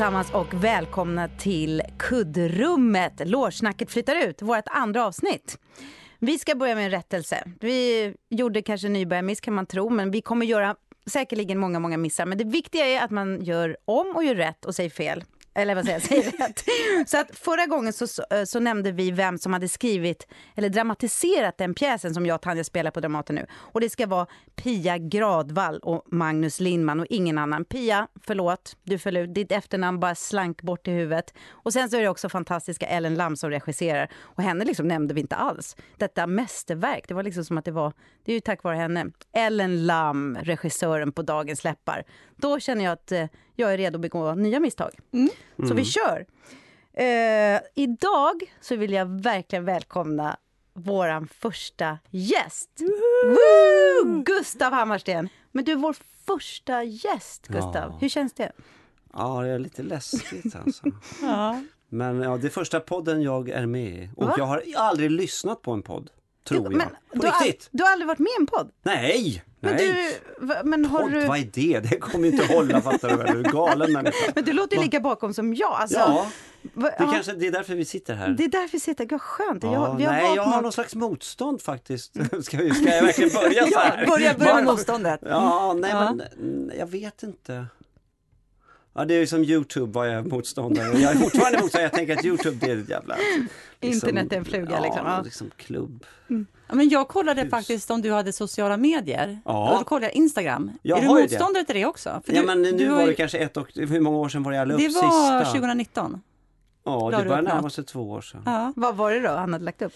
allesammans och välkomna till kuddrummet. Lårsnacket flyttar ut, vårt andra avsnitt. Vi ska börja med en rättelse. Vi gjorde kanske en nybörjarmiss kan man tro, men vi kommer göra säkerligen många, många missar. Men det viktiga är att man gör om och gör rätt och säger fel. Eller vad säger jag, säger rätt. Så att förra gången så, så, eh, så, nämnde vi vem som hade skrivit eller dramatiserat den pjäsen som jag och Tanja spelar på Dramaten nu. Och det ska vara Pia Gradvall och Magnus Lindman och ingen annan. Pia, förlåt, du föll ut. Ditt efternamn bara slank bort i huvudet. Och sen så är det också fantastiska Ellen Lam som regisserar. Och henne liksom nämnde vi inte alls. Detta mästerverk, det var liksom som att det var, det är ju tack vare henne. Ellen Lam, regissören på Dagens läppar. Då känner jag att eh, jag är redo att begå nya misstag. Mm. Så vi mm. kör. Eh, idag så vill jag verkligen välkomna vår första gäst. Woo! Gustav Hammarsten. Men du är vår första gäst, Gustav. Ja. Hur känns det? Ja, det är lite läskigt alltså. ja. Men ja, det är första podden jag är med i. Och Va? jag har aldrig lyssnat på en podd. Tror jag. Men, På du, riktigt. Har, du har aldrig varit med i en podd? Nej! Men, Nej. Du, men har Podd, du... vad är det? Det kommer inte hålla fattar du väl? Du är galen människa. Men du låter ju lika bakom som jag. Alltså, ja, det, ja. Kanske, det är därför vi sitter här. Det är därför vi sitter Vad skönt. Ja, jag, vi har nej, jag har något... någon slags motstånd faktiskt. Ska, vi, ska jag verkligen börja så här? ja, börja, börja med motståndet. Ja, nej ja. men jag vet inte. Ja, det är som Youtube var jag motståndare. Jag är fortfarande motståndare. Jag tänker att Youtube det är ett jävla... Liksom, Internet är en fluga ja, liksom. Liksom klubb. Mm. Ja, men jag kollade Hus. faktiskt om du hade sociala medier. Ja. Och då kollade jag Instagram. Jag är du motståndare det. till det också? För ja, du, men nu du var det kanske ett och... Hur många år sedan var det jag la upp Det var 2019. Ja, det börjar närma sig två år sedan. Ja. Vad var det då han hade lagt upp?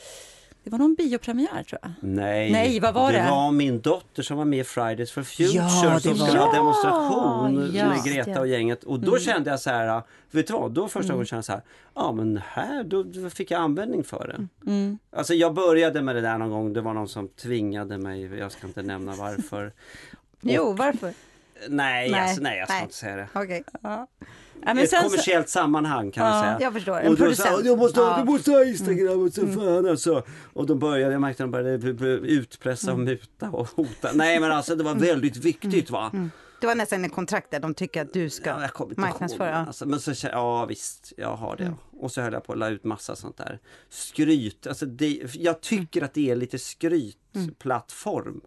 Det var någon biopremiär tror jag. Nej, Nej vad var det? Det var min dotter som var med i Fridays for Future ja, som skulle ha demonstration ja, med Greta och gänget. Och då mm. kände jag så här, vet du vad? Då första mm. gången kände jag så här, ja men här, då fick jag användning för det. Mm. Alltså jag började med det där någon gång, det var någon som tvingade mig, jag ska inte nämna varför. jo, varför? Nej, nej, alltså, nej jag ska nej. inte säga det. Okay. Ja. Ja, men ett kommersiellt så... sammanhang kan man säga. Jag förstår, en och producent. Sa, jag måste, ja. Du måste ha Instagram och så mm. fan alltså. Och de började, jag märkte att de började utpressa och mm. muta och hota. Nej men alltså det var mm. väldigt viktigt va. Mm. Det var nästan en kontrakt där de tycker att du ska ja, marknadsföra. Alltså, men så, ja visst, jag har det. Mm. Och så höll jag på att la ut massa sånt där. Skryt, alltså det, jag tycker att det är lite skrytplattform.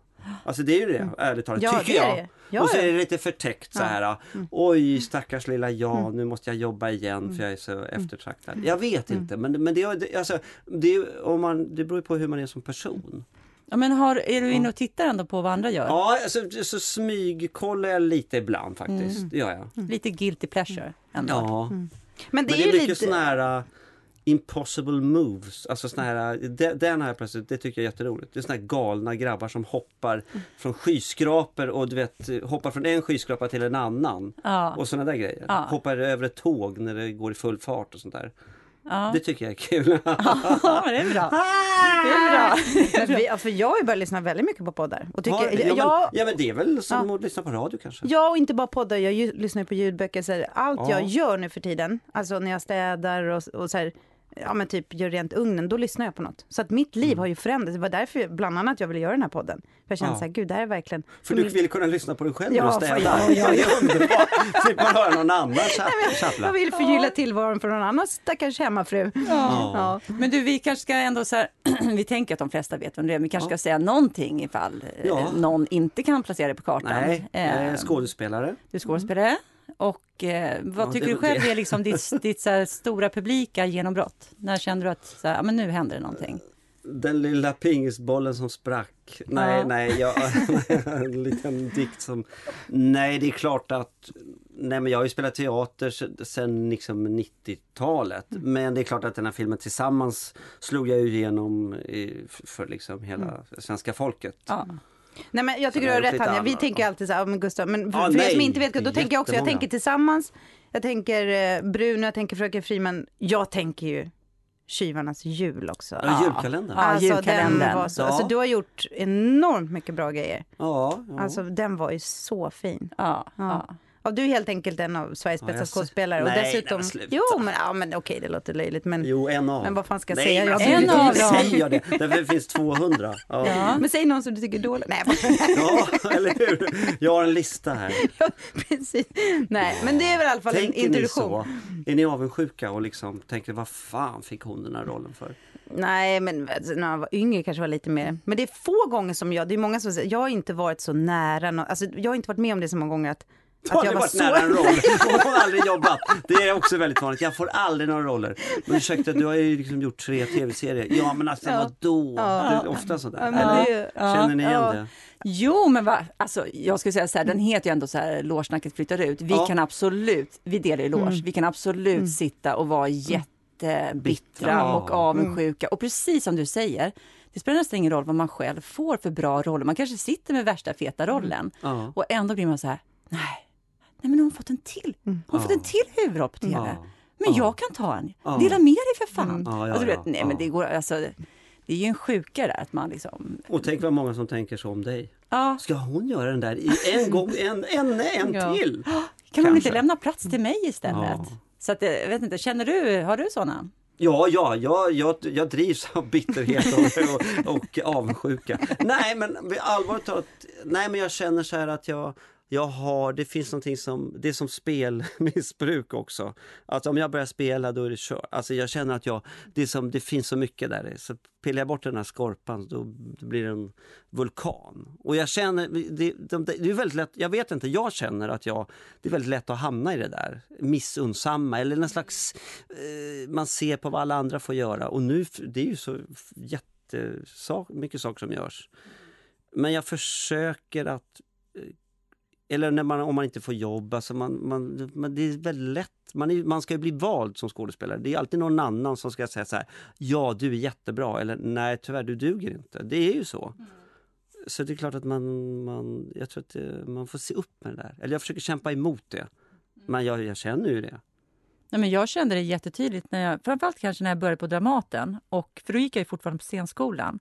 Alltså det är ju det, mm. ärligt talat, ja, tycker jag. Ja, och så är det lite förtäckt så här. Mm. Oj, stackars lilla jag, mm. nu måste jag jobba igen för mm. jag är så mm. eftertraktad. Jag vet inte, men, men det, alltså, det, om man, det beror på hur man är som person. Ja, men har, är du inne och tittar ändå på vad andra gör? Ja, alltså, så smygkollar jag lite ibland faktiskt. Mm. Det gör jag. Lite guilty pleasure ändå. Ja. Men det, men det är, är mycket lite... sådana här impossible moves. Alltså såna här, den här plötsligt, det tycker jag är jätteroligt. Det är såna här galna grabbar som hoppar från skyskrapor och du vet, hoppar från en skyskrapa till en annan. Ja. Och såna där grejer. Ja. Hoppar över ett tåg när det går i full fart och sånt där. Ja. Det tycker jag är kul. ja, det är bra. Det är bra. vi, alltså, jag har ju börjat lyssna väldigt mycket på poddar. Och tycker, ja, men, jag, ja, men det är väl som ja. att lyssna på radio kanske? Ja, och inte bara poddar. Jag lyssnar på ljudböcker. Så allt ja. jag gör nu för tiden, alltså när jag städar och, och så här, ja men typ gör rent ugnen, då lyssnar jag på något. Så att mitt liv mm. har ju förändrats. Det var därför bland annat jag ville göra den här podden. För jag kände ja. så här, gud det här är verkligen... För, för du vill kunna lyssna på dig själv ja, när du städar? Ja, ja, ja. det är underbart! Slipper man höra någon annan tjabbla. Jag vill förgylla tillvaron för någon annan stackars hemmafru. Ja. ja. Men du, vi kanske ska ändå så här, vi tänker att de flesta vet vem det är, men vi kanske ska säga någonting ifall ja. någon inte kan placera det på kartan. Nej, eh, skådespelare. Du är skådespelare. Mm. Och eh, vad ja, tycker du själv det. är liksom ditt, ditt så stora publika genombrott? När kände du att så här, ja, men nu händer det någonting? Den lilla pingisbollen som sprack. Nej, ja. nej, jag, en liten dikt som... Nej, det är klart att... Nej, men jag har ju spelat teater sedan liksom 90-talet. Mm. Men det är klart att den här filmen tillsammans slog jag igenom i, för liksom hela mm. svenska folket. Ja. Nej men jag tycker du har rätt Tanja. Vi tänker alltid så här, men Gustav, men för, ah, för er som inte vet, då tänker jag också, jag tänker tillsammans, jag tänker eh, Bruno, jag tänker Fröken Friman, jag tänker ju Tjuvarnas jul också. Ja, julkalendern. Ja, alltså, julkalendern. Var så, ja. alltså, du har gjort enormt mycket bra grejer. Ja, ja. Alltså den var ju så fin. Ja, ja. Ja, du är helt enkelt en av Sveriges Ja, bästa ser- skådespelare. Och dessutom... nej, men jo, men, ja, men okej, det låter löjligt. Men, Jo, en av. men vad fan ska jag Nej, säga? Jag En av dem. säger jag det. Därför det finns 200. Ja. Ja. Men säg någon som du tycker är dålig. Nej, ja, eller hur? Jag har en lista här. Ja, precis. Nej, men det är väl i alla fall en Tänker ni introduktion. så? Är ni avundsjuka och liksom tänker vad fan fick hon den här rollen för? Nej, men alltså, när jag var yngre kanske var lite mer. Men det är få gånger som jag, det är många som säger, jag har inte varit så nära, nå- alltså jag har inte varit med om det så många gånger att, Att jag var varit så... nära en roll och har aldrig jobbat. Det är också väldigt vanligt. Jag får aldrig några roller. Men ursäkta, du har ju liksom gjort tre tv-serier. Ja men alltså Ja. vadå? Ja. Det är ofta sådär. Ja, men Eller? det är, Känner ni igen Ja. det? Jo, men va, alltså, jag skulle säga så här, den heter ju ändå så här, Lårsnacket flyttar ut. Vi Ja. kan absolut, vi delar ju loge, vi kan absolut sitta och vara jättebittra Ja. och avundsjuka. Och precis som du säger, det spelar nästan ingen roll vad man själv får för bra roller. Man kanske sitter med värsta feta rollen Ja. och ändå blir man så här, nej, nej men hon har fått en till. Hon har fått en till huvudroll på tv. Men Ja. jag kan ta en. Dela med dig för fan. Ja, alltså, du vet, nej men det går, alltså, det är ju en sjuka där att man liksom, Och tänk vad många som tänker så om dig. ja, Ska hon göra den där i en gång, en, en, en Ja. till? Kan Kanske. inte lämna plats till mig istället? Ja. Så att, eh, jag vet inte, känner du, har du sådana? Ja, ja, ja jag, jag drivs av bitterhet och, och, och avundsjuka. Nej, men allvarligt talat, nej men jag känner så här att jag, jag har, det finns någonting som, det är som spelmissbruk också. Att om jag börjar spela då är det kört. Alltså jag känner att jag, det, är som, det finns så mycket där. Så pillar jag bort den här skorpan då, blir det en vulkan. Och jag känner, det, det, det är väldigt lätt, jag vet inte, jag känner att jag, det är väldigt lätt att hamna i det där. Missunnsamma eller någon slags, eh, man ser på vad alla andra får göra. Och nu, det är ju så jättemycket saker som görs. Men jag försöker att eller när man, om man inte får jobb, alltså man, man, man, det är väldigt lätt. Man, är, man ska ju bli vald som skådespelare. Det är alltid någon annan som ska säga så här, ja du är jättebra, eller nej tyvärr du duger inte. Det är ju så. Så det är klart att man, man jag tror att det, man får se upp med det där. Eller jag försöker kämpa emot det. Men jag, jag känner ju det. Nej, men jag kände det jättetydligt, när jag, framförallt kanske när jag började på Dramaten. Och, för då gick jag ju fortfarande på scenskolan.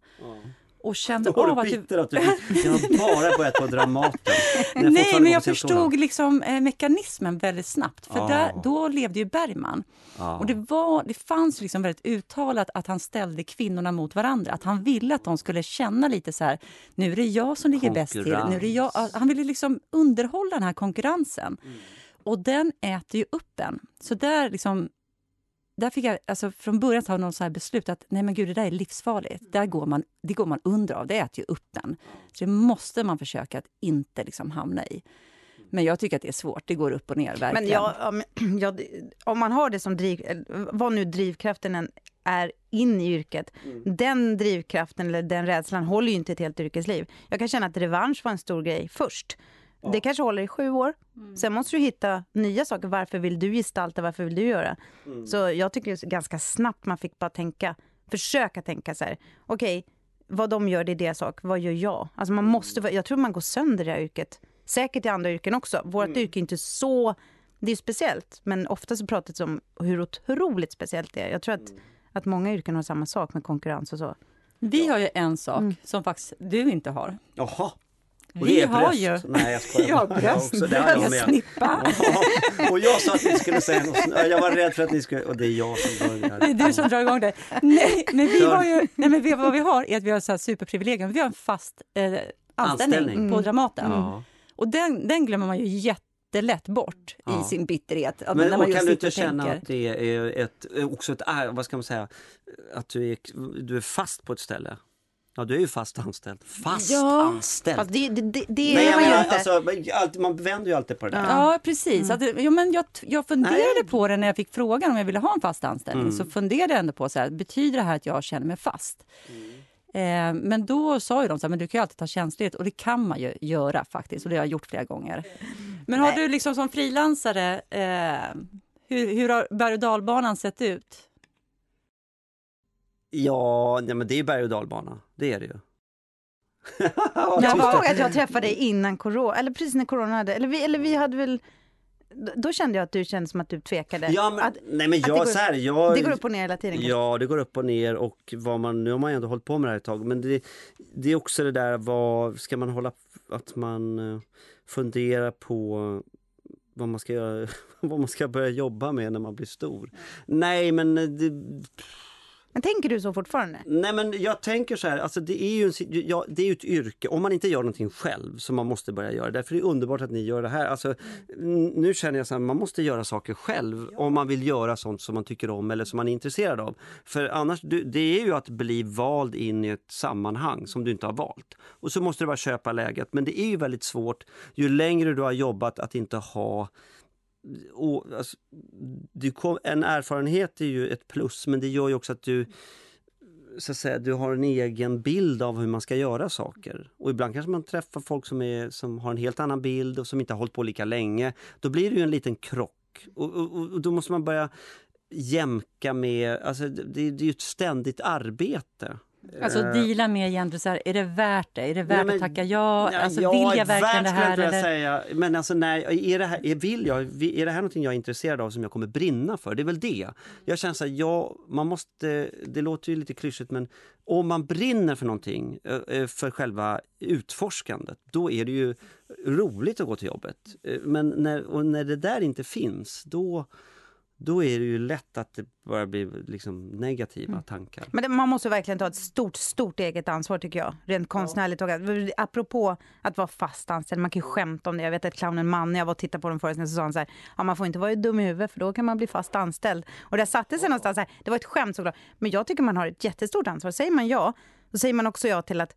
Och kände Då av att bitter att du, jag bara börjat på Dramaten. Nej, men jag förstod liksom eh, mekanismen väldigt snabbt. För Ja. där, då levde ju Bergman. Ja. Och det, var, det fanns liksom väldigt uttalat att han ställde kvinnorna mot varandra. Att han ville att de skulle känna lite så här, nu är det jag som ligger bäst till. Nu är jag. Han ville liksom underhålla den här konkurrensen. Och den äter ju upp en. Så där liksom... Där fick jag alltså från början ta någon så här beslut att nej men gud, det där är livsfarligt. Där går man, det går man under av, det äter ju upp den. Så det måste man försöka att inte liksom hamna i. Men jag tycker att det är svårt, det går upp och ner verkligen. Men jag, om, jag, om man har det som driv, vad nu drivkraften än är in i yrket, den drivkraften eller den rädslan håller ju inte ett helt yrkesliv. Jag kan känna att revansch var en stor grej först. Det kanske håller i sju år. Sen måste du hitta nya saker. Varför vill du gestalta? Varför vill du göra? Så jag tycker ganska snabbt man fick bara tänka, försöka tänka så här. Okej, vad de gör det är deras sak. Vad gör jag? Alltså man måste, jag tror man går sönder i det här yrket. Säkert i andra yrken också. Vårt yrke är inte så, det är speciellt. Men ofta så pratas det om hur otroligt speciellt det är. Jag tror att, att många yrken har samma sak med konkurrens och så. Vi har ju en sak Mm. som faktiskt du inte har. Jaha. Och Vi har bröst. ju- Nej jag skojar. Ja, Jag bröst, har jag bröst, med. snippa. Ja, och jag sa att ni skulle säga något. Jag var rädd för att ni skulle... Och det är jag som börjar. Det är du som drar igång det. Nej, men vi har ju, nej, men vi, vad vi har är att vi har så superprivilegium. Vi har en fast eh, anställning, Anställning. på Dramaten. Ja. Och den, den glömmer man ju jättelätt bort Ja. i sin bitterhet. Men när man kan du inte känna tänker. att det är ett, också ett, vad ska man säga, att du är, du är fast på ett ställe? Ja, du är ju fast anställd. Fast Ja. anställd! Fast det, det, det, det Nej, är man ju inte. alltså, man vänder ju alltid på det där. Ja, precis. Att, det- jo, men jag, jag funderade Nej. på det när jag fick frågan om jag ville ha en fast anställning. Mm. Så funderade jag ändå på, så här, betyder det här att jag känner mig fast? Eh, men då sa ju de så här, men du kan ju alltid ta tjänstledigt och det kan man ju göra faktiskt och det har jag gjort flera gånger. Men har du liksom som frilansare, eh, hur, hur har berg och dalbanan sett ut? Ja, nej, men det är berg och dalbana. Det är det ju. Jag kommer ihåg att jag träffade dig innan corona, eller precis när corona hade, eller vi, eller vi hade väl, då kände jag att du kände som att du tvekade. Ja, men, att, nej men jag, det går- så här, jag... det går upp och ner hela tiden. kanske. Ja, det går upp och ner och vad man, nu har man ju ändå hållit på med det här ett tag. Men det, det är också det där, vad ska man hålla, att man eh, funderar på vad man ska, göra, vad man ska börja jobba med när man blir stor. Nej, men det, men tänker du så fortfarande? Nej men jag tänker så här, alltså det är ju en, ja, det är ett yrke, om man inte gör någonting själv som man måste börja göra. Därför är det underbart att ni gör det här. Alltså, nu känner jag att man måste göra saker själv om man vill göra sånt som man tycker om eller som man är intresserad av. För annars, det är ju att bli vald in i ett sammanhang som du inte har valt. Och så måste du bara köpa läget. Men det är ju väldigt svårt ju längre du har jobbat att inte ha och, alltså, kom, en erfarenhet är ju ett plus men det gör ju också att du så att säga, du har en egen bild av hur man ska göra saker. Och ibland kanske man träffar folk som, är, som har en helt annan bild och som inte har hållit på lika länge. Då blir det ju en liten krock. Och, och, och då måste man börja jämka med, alltså det, det är ju ett ständigt arbete. Alltså uh, deala med egentligen så här, är det värt det? Är det värt nej, men, att tacka ja? Alltså, ja, vill jag verkligen det här? Eller? Säga. Men alltså nej, är det, här, är, vill jag, är det här någonting jag är intresserad av som jag kommer brinna för? Det är väl det. Jag känner så här, ja, man måste, det låter ju lite klyschigt men om man brinner för någonting, för själva utforskandet, då är det ju roligt att gå till jobbet. Men när, när det där inte finns, då då är det ju lätt att det börjar bli liksom negativa mm. tankar. Men det, man måste verkligen ta ett stort, stort eget ansvar tycker jag. Rent konstnärligt. Ja. Och, apropå att vara fast anställd, man kan ju skämta om det. Jag vet att clownen Manne, jag var och tittade på den föreställningen, så sa han så här, ja man får inte vara dum i huvudet för då kan man bli fast anställd. Och det satte sig ja. någonstans här, det var ett skämt såklart. Men jag tycker man har ett jättestort ansvar. Säger man ja, då säger man också ja till att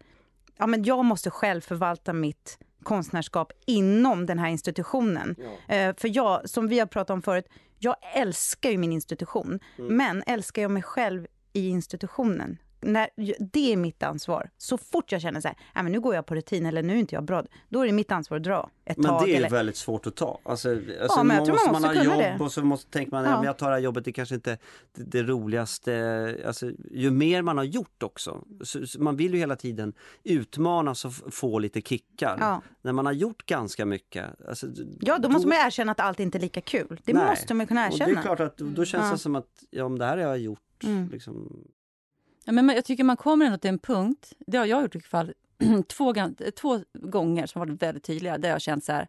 ja, men jag måste själv förvalta mitt konstnärskap inom den här institutionen. Ja. Eh, för jag, som vi har pratat om förut, jag älskar ju min institution, mm. men älskar jag mig själv i institutionen? När, det är mitt ansvar. Så fort jag känner så här, äh, men nu går jag på rutin eller nu är inte jag bra, då är det mitt ansvar att dra ett men tag. Men det är eller... väldigt svårt att ta. Alltså, alltså ja, men jag man måste, man ha jobb det. och så måste, tänker man, ja. ja. men jag tar det här jobbet, det kanske inte det, det roligaste. Alltså, ju mer man har gjort också, så, så man vill ju hela tiden utmanas och få lite kickar. Ja. När man har gjort ganska mycket. Alltså, ja, då, då måste man erkänna att allt inte är lika kul. Det Nej. måste man kunna erkänna. Och det är klart att då känns det som att, ja, om det här har jag gjort, mm. liksom, Ja, men jag tycker man kommer ändå till en punkt, det har jag gjort i fall, två, två gånger som varit väldigt tydliga, där jag känt så här,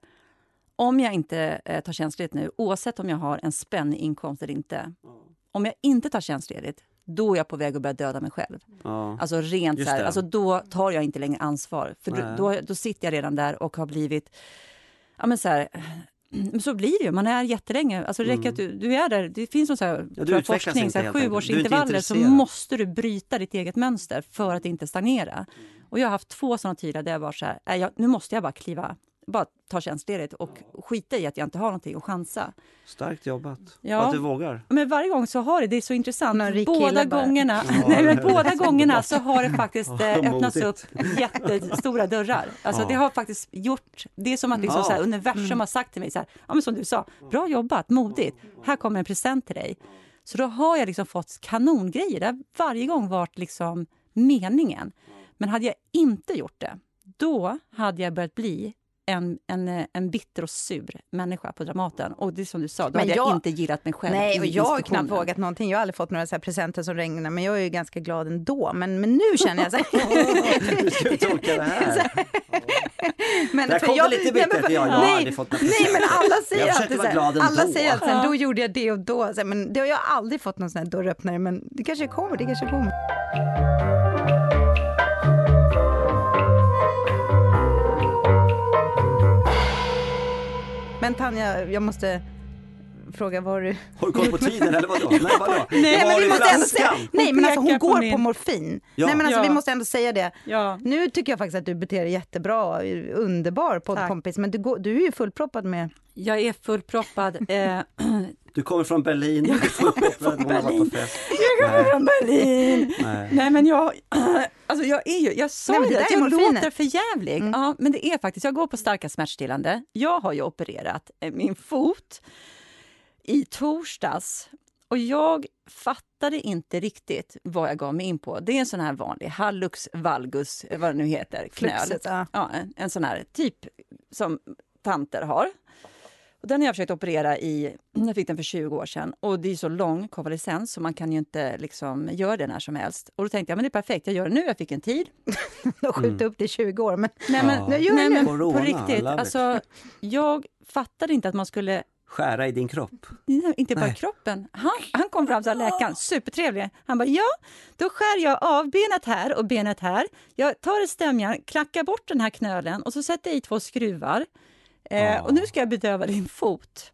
om jag inte eh, tar tjänstledigt nu, oavsett om jag har en spännig inkomst eller inte, mm. om jag inte tar tjänstledigt, då är jag på väg att börja döda mig själv. Ja. Alltså rent så här, alltså då tar jag inte längre ansvar. För då, då, då, sitter jag redan där och har blivit ja, men så här, men så blir det ju, man är jättelänge. Alltså det räcker att du, du är där, det finns någon så här, ja, forskning, så här, sjuårsintervaller så måste du bryta ditt eget mönster för att inte stagnera. Och jag har haft två sådana tider där jag var så här, äh, jag, nu måste jag bara kliva bara ta tjänstledigt och skita i att jag inte har någonting och chansa. Starkt jobbat. Ja. Att du vågar. Men varje gång så har det, det är så intressant. Båda gångerna, nej, men båda gångerna så har det faktiskt eh, öppnats upp jättestora dörrar. Alltså ja. det har faktiskt gjort, det är som att liksom, ja. så här, universum mm. har sagt till mig så här, ja men som du sa, bra jobbat, modigt, här kommer en present till dig. Så då har jag liksom fått kanongrejer, det har varje gång varit liksom meningen. Men hade jag inte gjort det, då hade jag börjat bli en, en, en bitter och sur människa på Dramaten. Och det är som du sa, då men hade jag, jag inte gillat mig själv Nej, och jag har knappt vågat någonting. Jag har aldrig fått några så här presenter som regnar, men jag är ju ganska glad ändå. Men, men nu känner jag så här... Hur ska vi tolka det här? men, Där kom jag, det lite bittert. Nej, men, jag, jag nej, fått nej, men alla säger alltid så här, alla säger att ja. då gjorde jag det och då. Så här, men det har jag aldrig fått någon sån här dörröppnare, men det kanske kommer, det kanske kommer. Men Tanja, jag måste fråga vad du... Har du koll på tiden eller vadå? Nej, vadå? nej, men vi måste ändå säga, nej men alltså hon går på morfin. Ja. Nej men alltså ja. vi måste ändå säga det. Ja. Nu tycker jag faktiskt att du beter dig jättebra, underbar poddkompis, men du, går, du är ju fullproppad med... Jag är fullproppad. Eh, du kommer från Berlin. Jag kommer från Berlin. Jag kommer från Berlin. Nej. Nej. men jag, alltså jag är ju, jag sa Nej, det, att jag låter för jävlig. Mm. Ja, men det är faktiskt, jag går på starka smärtstillande. Jag har ju opererat eh, min fot i torsdags och jag fattade inte riktigt vad jag gav mig in på. Det är en sån här vanlig hallux valgus, vad det nu heter, knöl. Ja, en, en sån här typ som tanter har. Och den har jag försökt operera i, jag fick den för 20 år sedan. Och det är så lång konvalescens så man kan ju inte liksom göra det när som helst. Och då tänkte jag, men det är perfekt, jag gör det nu, jag fick en tid. och skjuta mm. upp det i 20 år. Men, nej men, ja. nej, nej, men Corona, på riktigt, alltså, jag fattade inte att man skulle Skära i din kropp? Nej, inte bara Nej. kroppen. Han, han kom fram, så läkaren, supertrevlig. Han bara, ja, då skär jag av benet här och benet här. Jag tar ett stämjärn, klackar bort den här knölen och så sätter jag i två skruvar. Eh, och nu ska jag bedöva din fot.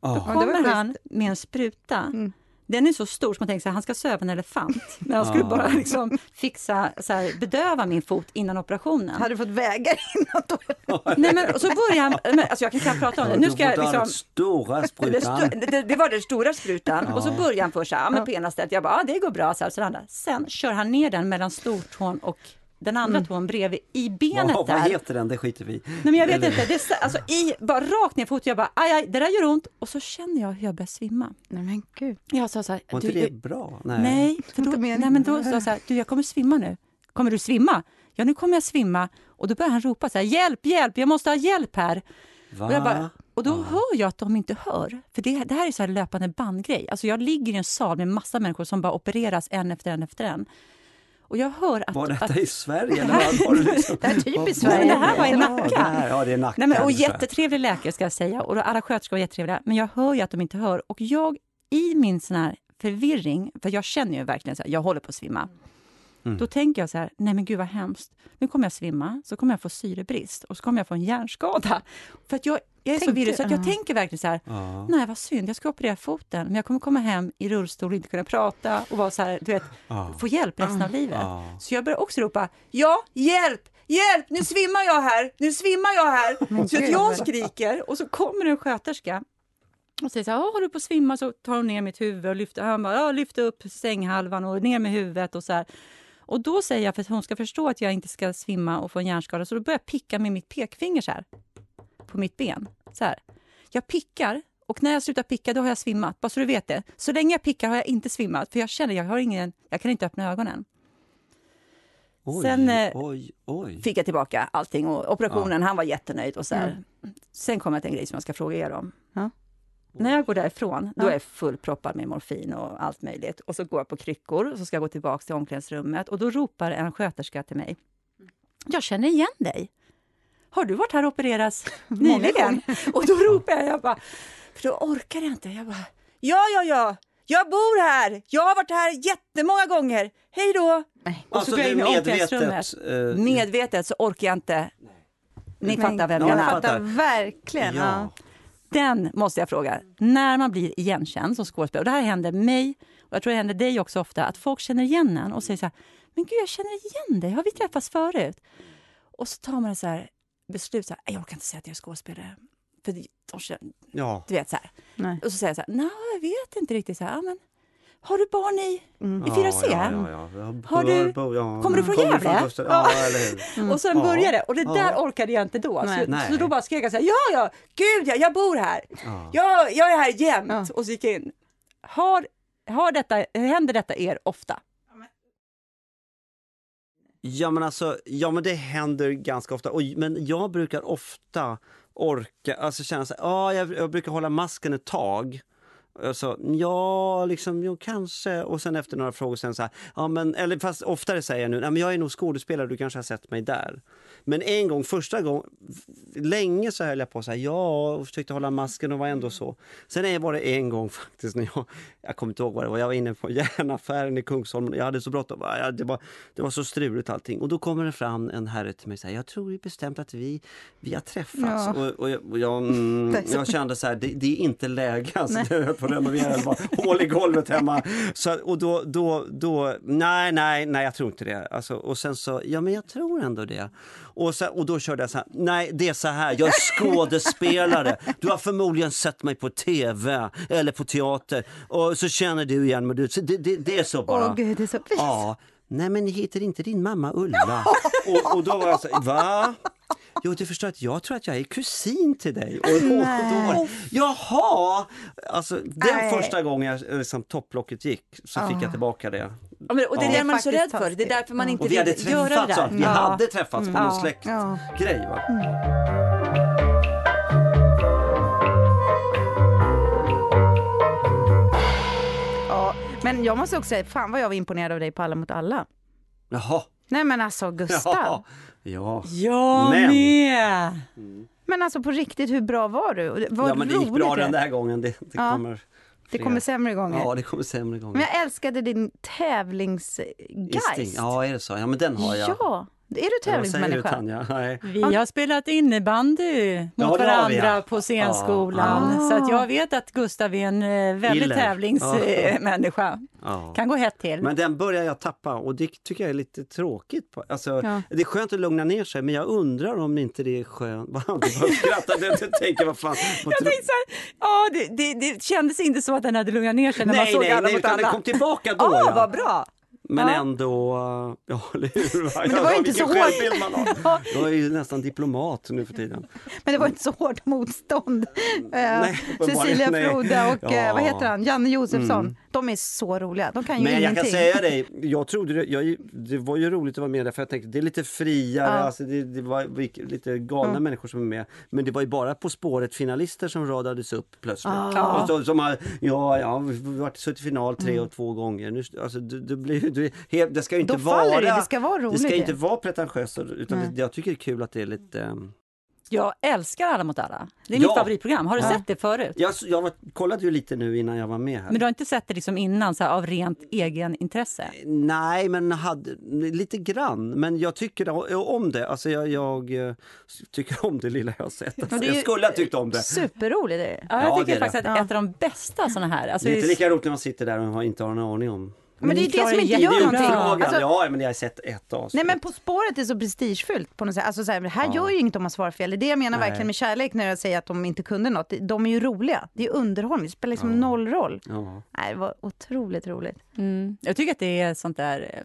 Då kommer han med en spruta. Mm. Den är så stor som man tänker att han ska söva en elefant. Men han skulle bara liksom fixa, så här, bedöva min fot innan operationen. Hade du fått väga innan då? Nej men och så börjar han, men, alltså jag kan knappt prata om det. Nu ska jag liksom, stora sprutan. Det, det, det, var den stora sprutan. Och så börjar han först så här, ja, på ena stället. Jag bara, ja det går bra. Så här, så. Sen kör han ner den mellan stortån och den andra mm. tån bredvid i benet vad, där. Vad heter den? Det skiter vi Nej, men jag vet Eller... inte. Det, alltså, i, bara rakt ner foten. Jag bara, aj, aj, det där gör ont. Och så känner jag hur jag börjar svimma. Nej men gud. Jag sa så här, Var inte det bra? Nej. Nej, för då, nej men då sa jag så här, du jag kommer svimma nu. Kommer du svimma? Ja, nu kommer jag svimma. Och då börjar han ropa så här, hjälp, hjälp, jag måste ha hjälp här. Va? Och, jag bara, och då hör jag att de inte hör. För det, det här är så här löpande bandgrej. Alltså jag ligger i en sal med massa människor som bara opereras en efter en efter en. Och jag hör att... Var detta att, i Sverige? Eller var det, liksom, det är typiskt Sverige. Det här var i Nacka. Ja, det är Nacka. Nej, men, och jättetrevlig läkare ska jag säga. Och alla sköterskor var jättetrevliga. Men jag hör ju att de inte hör. Och jag, i min sån här förvirring, för jag känner ju verkligen så här, jag håller på att svimma. Mm. Då tänker jag så här, nej men gud vad hemskt. Nu kommer jag svimma, så kommer jag få syrebrist och så kommer jag få en hjärnskada. För att jag, jag är tänker, så virrig så att jag uh. tänker verkligen så här, uh. nej vad synd, jag ska operera foten, men jag kommer komma hem i rullstol och inte kunna prata och vara så här, du vet, uh. få hjälp resten av livet. Så jag börjar också ropa, ja, hjälp! Hjälp! Nu svimmar jag här! Nu svimmar jag här! Så att jag skriker och så kommer en sköterska och säger så här, håller du på att svimma? Så tar hon ner mitt huvud och lyfter, han bara, lyfter upp sänghalvan och ner med huvudet och så här. Och då säger jag, för att hon ska förstå att jag inte ska svimma och få en hjärnskada, så då börjar jag picka med mitt pekfinger så här, på mitt ben. Så här. Jag pickar och när jag slutar picka då har jag svimmat, bara så du vet det. Så länge jag pickar har jag inte svimmat, för jag känner jag har ingen, jag kan inte öppna ögonen. Oj, Sen eh, oj, oj. fick jag tillbaka allting och operationen, ja. han var jättenöjd. Och så mm. Sen kom jag till en grej som jag ska fråga er om. Ja. När jag går därifrån, då är jag fullproppad med morfin och allt möjligt. Och så går jag på kryckor och så ska jag gå tillbaka till omklädningsrummet och då ropar en sköterska till mig. Jag känner igen dig. Har du varit här och opererats nyligen? och då ropar jag, jag bara, för då orkar jag inte. Jag bara, ja, ja, ja, jag bor här! Jag har varit här jättemånga gånger. Hej då! Och så går jag in i omklädningsrummet. Uh, medvetet så orkar jag inte. Ni men, fattar vem jag fattar verkligen. Ja. Ja. Den måste jag fråga. När man blir igenkänd som skådespelare, och det här händer mig, och jag tror det händer dig också ofta, att folk känner igen en och säger så här, men gud jag känner igen dig, har vi träffats förut? Och så tar man så här beslut, så här, jag orkar inte säga att jag är skådespelare. För de känner, ja. du vet så här. Nej. Och så säger jag så här, nej jag vet inte riktigt, så här, men har du barn i, mm. i 4C? Ja, ja, ja, Har du, kommer du från Gävle? Ja, mm. Och sen började det. Och det där orkade jag inte då. Så, så, då bara skrek jag så här, ja, ja, gud ja, jag bor här. Jag, jag är här jämt. Och så gick jag in. Har, har detta, händer detta er ofta? Ja men alltså, ja men det händer ganska ofta. Och, men jag brukar ofta orka, alltså känna så här, ah, jag, jag brukar hålla masken ett tag. Jag sa ja, liksom, jo, kanske. Och sen efter några frågor sen så här, ja men, eller fast oftare säger jag nu, ja, men jag är nog skådespelare, du kanske har sett mig där. Men en gång, första gången, länge så höll jag på så här, ja, och försökte hålla masken och var ändå så. Sen var det en gång faktiskt när jag, jag kommer inte ihåg vad det var, jag var inne på järnaffären i Kungsholmen, jag hade så bråttom, det var, det var så struligt allting. Och då kommer det fram en herre till mig och säger, jag tror bestämt att vi, vi har träffats. Ja. Och, och, jag, och jag, mm, jag, kände så här, det, det, är inte läge, alltså, att renovera, det var hål i golvet hemma. Så, och då, då, då, nej, nej, nej, jag tror inte det. Alltså, och sen så, ja men jag tror ändå det. Och, så, och då körde jag så här, nej det är så här, jag är skådespelare. Du har förmodligen sett mig på tv eller på teater och så känner du igen mig. Det, det, det är så bara. Åh gud, det är så. Ja. Nej men heter inte din mamma Ulla? och, och då var jag så va? Jo, du förstår att jag tror att jag är kusin till dig. Och, och, och, Jaha! Alltså, den Nej. första gången jag, eh, liksom, topplocket gick så fick jag tillbaka det. Ja, men, och det är det man är så rädd för. Det är därför man inte vi hade vill göra det där. Vi hade träffats på någon släktgrej. Mm. mm. Men jag måste också säga, fan vad jag var imponerad av dig på Alla mot alla. Jaha. Nej men alltså Gustav. Ja. ja. Jag Men- med! Men alltså på riktigt, hur bra var du? Vad ja men det gick bra det. den där gången. Det, det Ja. kommer Det kommer sämre gånger. Ja, det kommer sämre gånger. Men jag älskade din tävlingsgeist. Ja, är det så? Ja, men den har jag. Ja, är du Ja, vad säger du tävlingsmänniska? Tanja? Nej. Vi har spelat innebandy mot Ja, varandra ja. på scenskolan. Ja. Så att jag vet att Gustav är en eh, väldigt Giller. tävlingsmänniska. Kan gå hett till. Men den börjar jag tappa och det tycker jag är lite tråkigt. På. Alltså, Ja. Det är skönt att lugna ner sig men jag undrar om inte det är skönt. Vad Du tänker vad fan. vad Jag tänkte så här, ja, det, det, det kändes inte så att den hade lugnat ner sig när man Nej, såg nej, alla nej, mot utan alla. den kom tillbaka då. Ja, ja. vad bra! Men Ja. ändå, ja eller hur? Men det var inte så hårt. Jag är ju nästan diplomat nu för tiden. Men det var inte så hårt motstånd. Eh, Nej, Cecilia nej. Froda och eh, Ja. vad heter han? Janne Josefsson. De är så roliga. De kan ju Men jag ingenting. kan säga dig, jag trodde det, jag, det var ju roligt att vara med där för jag tänkte det är lite friare, Ja. alltså det, det var lite galna människor som är med. Men det var ju bara På spåret finalister som radades upp plötsligt. Ah. Och så, som har, ja, ja, vi har varit suttit i final tre Mm. och två gånger. Nu, alltså, det, det, blir, det, helt- det ska ju inte Då vara... det, det ska vara det roligt ska det. inte vara pretentiöst utan det, jag tycker det är kul att det är lite... ehm, Jag älskar Alla mot alla. Det är Ja. mitt favoritprogram. Har du Ja. sett det förut? Jag, jag var, kollade ju lite nu innan jag var med här. Men du har inte sett det liksom innan så här, av rent egen intresse? Nej, men hade, lite grann. Men jag tycker om det. Alltså jag, jag eh, tycker om det lilla jag har sett. Alltså, det är jag skulle ha tyckt om det. Superroligt är det. Ja, jag Ja, tycker det är faktiskt det. att Ja. ett av de bästa såna här... Alltså, Det är inte lika roligt när man sitter där och har- inte har en aning om. Men det är det som inte gör någonting. Frågan, Alltså, ja, men jag har sett ett avsnitt. Nej men På spåret är så prestigefyllt på något sätt. Alltså, så här, det här Ja. gör ju inget om man svarar fel. Det är det jag menar Nej. verkligen med kärlek när jag säger att de inte kunde något. De är ju roliga. Det är underhållning. Det spelar liksom Ja. noll roll. Ja. Nej, det var otroligt roligt. Mm. Jag tycker att det är sånt där...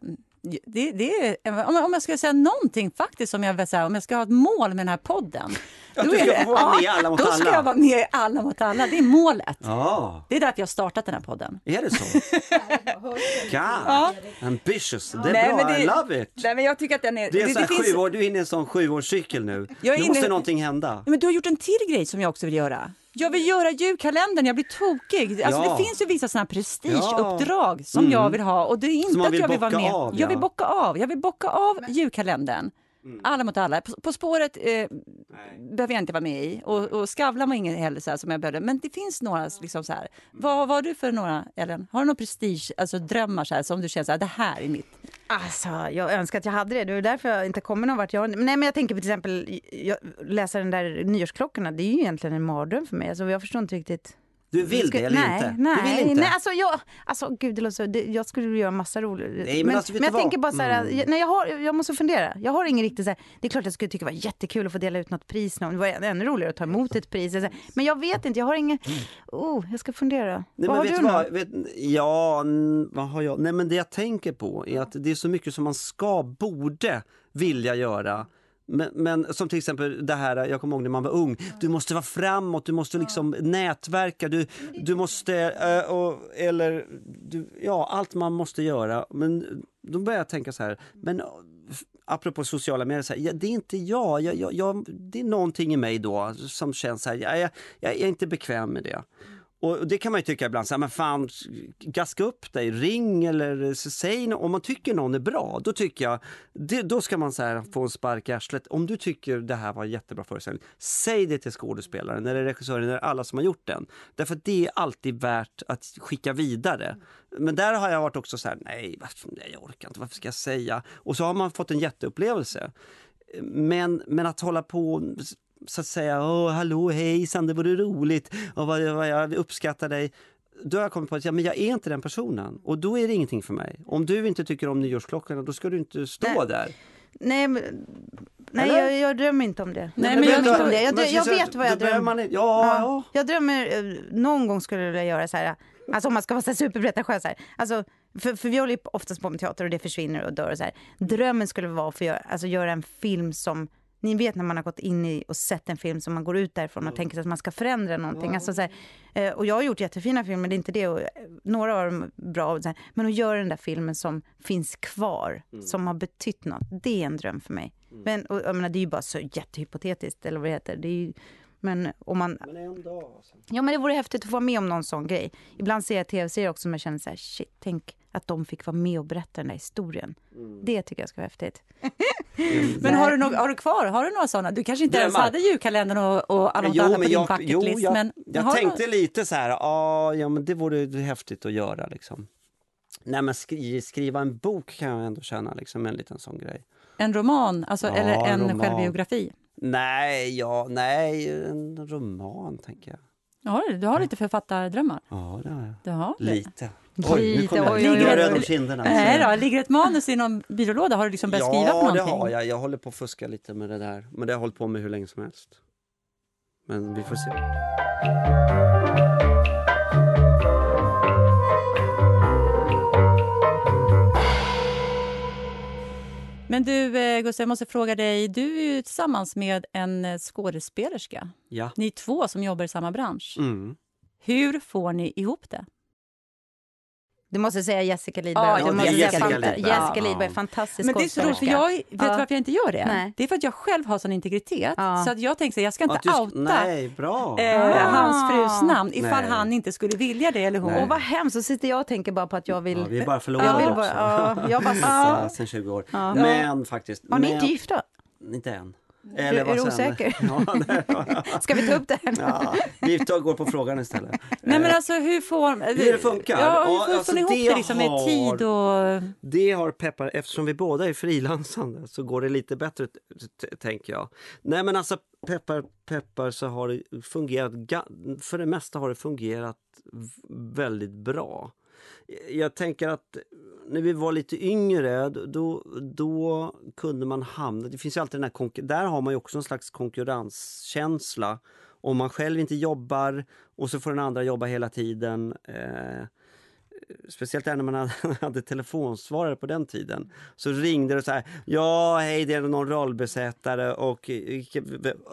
Det, det är, om, jag, om jag ska säga någonting faktiskt, som jag, vill säga, om jag ska ha ett mål med den här podden. Då du är ska det- få vara med i Alla mot Då ska alla. jag vara med i Alla mot alla. Det är målet. ja, Det är därför jag har startat den här podden. är det så? God, ambitious. Det är Nej, bra, men det- I love it. Nej, men jag tycker att den är... Det är det, det finns, sju år, du är inne i en sån sjuårscykel nu. Jag är Nu inne- måste någonting hända. men du har gjort en till grej som jag också vill göra. Jag vill göra julkalendern, jag blir tokig. Alltså, Ja. Det finns ju vissa här prestigeuppdrag som Mm. jag vill ha och det är inte att jag vill vara med. av, Jag vill bocka av, jag vill bocka av julkalendern. Mm. Alla mot alla. På, på spåret eh, behöver jag inte vara med i och, och Skavlan var ingen heller så här, som jag behövde. Men det finns några liksom så här. Vad vad har du för några Ellen? Har du några prestige, alltså drömmar så här, som du känner så här, det här är mitt? Alltså, jag önskar att jag hade det. Det är därför jag inte kommer någon vart. Jag, nej, men jag tänker på till exempel, jag, läsa den där nyårsklockorna. Det är ju egentligen en mardröm för mig. Alltså, jag förstår inte riktigt. Du vill Ska- det eller nej, inte? Nej, du vill inte? nej alltså, jag, alltså gud, det låter det, jag skulle göra massa roligt. Nej, men alltså, men jag tänker vad? bara så här, Mm. nej, jag, har, jag måste fundera. Jag har ingen riktigt så här, det är klart jag skulle tycka det var jättekul att få dela ut något pris. någon- Det var ännu roligare att ta emot ett pris. Men jag vet inte, jag har ingen, oh, jag ska fundera. Nej, vad men har du vad? Vet, ja, vad har jag? Nej men det jag tänker på är att det är så mycket som man ska, borde vilja göra. Men, men som till exempel det här, jag kommer ihåg när man var ung, du måste vara framåt, du måste liksom nätverka, du, du måste, eh, och, eller, du, ja allt man måste göra. Men då börjar jag tänka så här, men apropå sociala medier, så här, ja, det är inte jag, jag, jag, jag, det är någonting i mig då som känns så här, jag, jag, jag är inte bekväm med det. Och det kan man ju tycka ibland, så här, men fan, gaska upp dig, ring eller säg no- Om man tycker någon är bra, då tycker jag, det, då ska man så här, få en spark i arslet. Om du tycker det här var en jättebra föreställning, säg det till skådespelaren eller regissören eller alla som har gjort den. Därför att det är alltid värt att skicka vidare. Men där har jag varit också så här, nej, nej jag orkar inte, varför ska jag säga? Och så har man fått en jätteupplevelse. Men, men att hålla på så att säga, åh hallå hejsan det vore roligt och vad, vad jag uppskattar dig. Då har jag kommit på att ja, men jag är inte den personen och då är det ingenting för mig. Om du inte tycker om nyårsklockorna då ska du inte stå Nej. där. Nej, men, nej jag, jag drömmer inte om det. Nej, jag men jag drömmer om det. Jag, Men drö- jag vet vad jag drömmer man- Ja, ja. Jag drömmer, eh, någon gång skulle jag vilja göra så här, alltså om man ska vara superpretentiös så här. Alltså, för, för vi håller ju oftast på med teater och det försvinner och dör och så här. Drömmen skulle vara att få göra, alltså göra en film som ni vet när man har gått in i och sett en film som man går ut därifrån och tänker sig att man ska förändra någonting. Alltså så här, eh, och jag har gjort jättefina filmer, det är inte det. Och, eh, några av dem bra. här, men att göra den där filmen som finns kvar, som har betytt något, det är en dröm för mig. Men och, jag menar, det är ju bara så jättehypotetiskt, eller vad det heter. Det är ju, Men om man... Men en dag alltså. Ja, men det vore häftigt att få vara med om någon sån grej. Ibland ser jag tv-serier också som jag känner så här, shit, tänk att de fick vara med och berätta den där historien. Mm. Det tycker jag ska vara häftigt. Mm. men har du, no har du kvar, har du några sådana? Du kanske inte ens hade julkalendern och, och jo, andra på din jag. Jo, jag, men jag tänkte du... lite så här, ah, ja men det vore häftigt att göra liksom. Nej men skri skriva en bok kan jag ändå känna liksom en liten sån grej. En roman, alltså, ja, eller en roman. självbiografi? Nej, ja, nej, en roman tänker jag. Ja, du har lite författardrömmar? Ja, det har jag. Du har lite. Oj, nu kommer jag ligger röd om kinderna. Nej då, ligger ett manus i någon byrålåda? Har du liksom börjat skriva på någonting? Ja, det har jag. Jag håller på att fuska lite med det där. Men det har jag hållit på med hur länge som helst. Men vi får se. Men du, eh, Gustav, jag måste fråga dig. Du är ju tillsammans med en eh, skådespelerska. Ja. Ni är två som jobbar i samma bransch. Mm. Hur får ni ihop det? Du måste säga Jessica Lidberg. Ja, du måste Jessica, säga Lidberg. Jessica Lidberg, fantastisk Men det är så roligt, för jag, vet ja. varför jag inte gör det? Nej. Det är för att jag själv har sån integritet. Ja. Så att jag tänker så jag ska inte ja, outa nej, bra. Eh, ah. hans frus namn ifall nej. han inte skulle vilja det eller hon. Och vad hemskt, så sitter jag och tänker bara på att jag vill... Ja, vi är bara förlorade bara, också. Ja, jag bara, Sen 20 år. Men faktiskt. Har ni inte gifta? Inte än. Eller är du osäker? Ja, Ska vi ta upp det här? Ja, vi tar, går på frågan istället. Nej men alltså hur får... Hur det funkar? Ja, hur får alltså, ni ihop det, liksom, med har, tid och... Det har Peppar, eftersom vi båda är frilansande så går det lite bättre tänker jag. Nej men alltså peppar peppar så har det fungerat, för det mesta har det fungerat väldigt bra. Jag tänker att när vi var lite yngre då, då kunde man hamna... Det finns ju alltid den här där har man ju också en slags konkurrenskänsla. Om man själv inte jobbar och så får den andra jobba hela tiden. Eh, speciellt när man hade telefonsvarare på den tiden. Så ringde det så här. Ja, hej, det är någon rollbesättare och eh,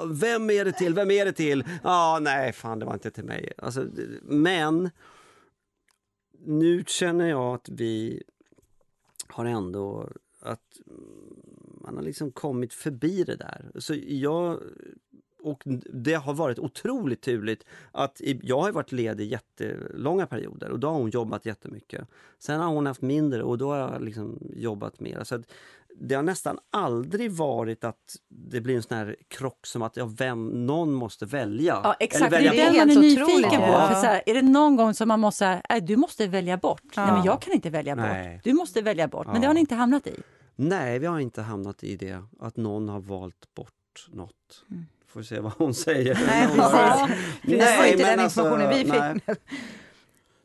vem är det till? Vem är det till? Ja, ah, nej, fan, det var inte till mig. Alltså, men nu känner jag att vi har ändå att man har liksom kommit förbi det där. Så jag, och det har varit otroligt turligt att jag har varit ledig jättelånga perioder och då har hon jobbat jättemycket. Sen har hon haft mindre och då har jag liksom jobbat mer. Så det har nästan aldrig varit att det blir en sån här krock som att ja, vem, någon måste välja. Ja, exakt, välja det är det man är nyfiken på. Ja. För så här, är det någon gång som man måste säga, äh, du måste välja bort? Ja. Nej, men jag kan inte välja Nej. bort. Du måste välja bort. Men det har ni inte hamnat i? Nej, vi har inte hamnat i det. Att någon har valt bort något. Mm. Får se vad hon säger. Nej, precis. Nej, det var inte den alltså, informationen vi fick.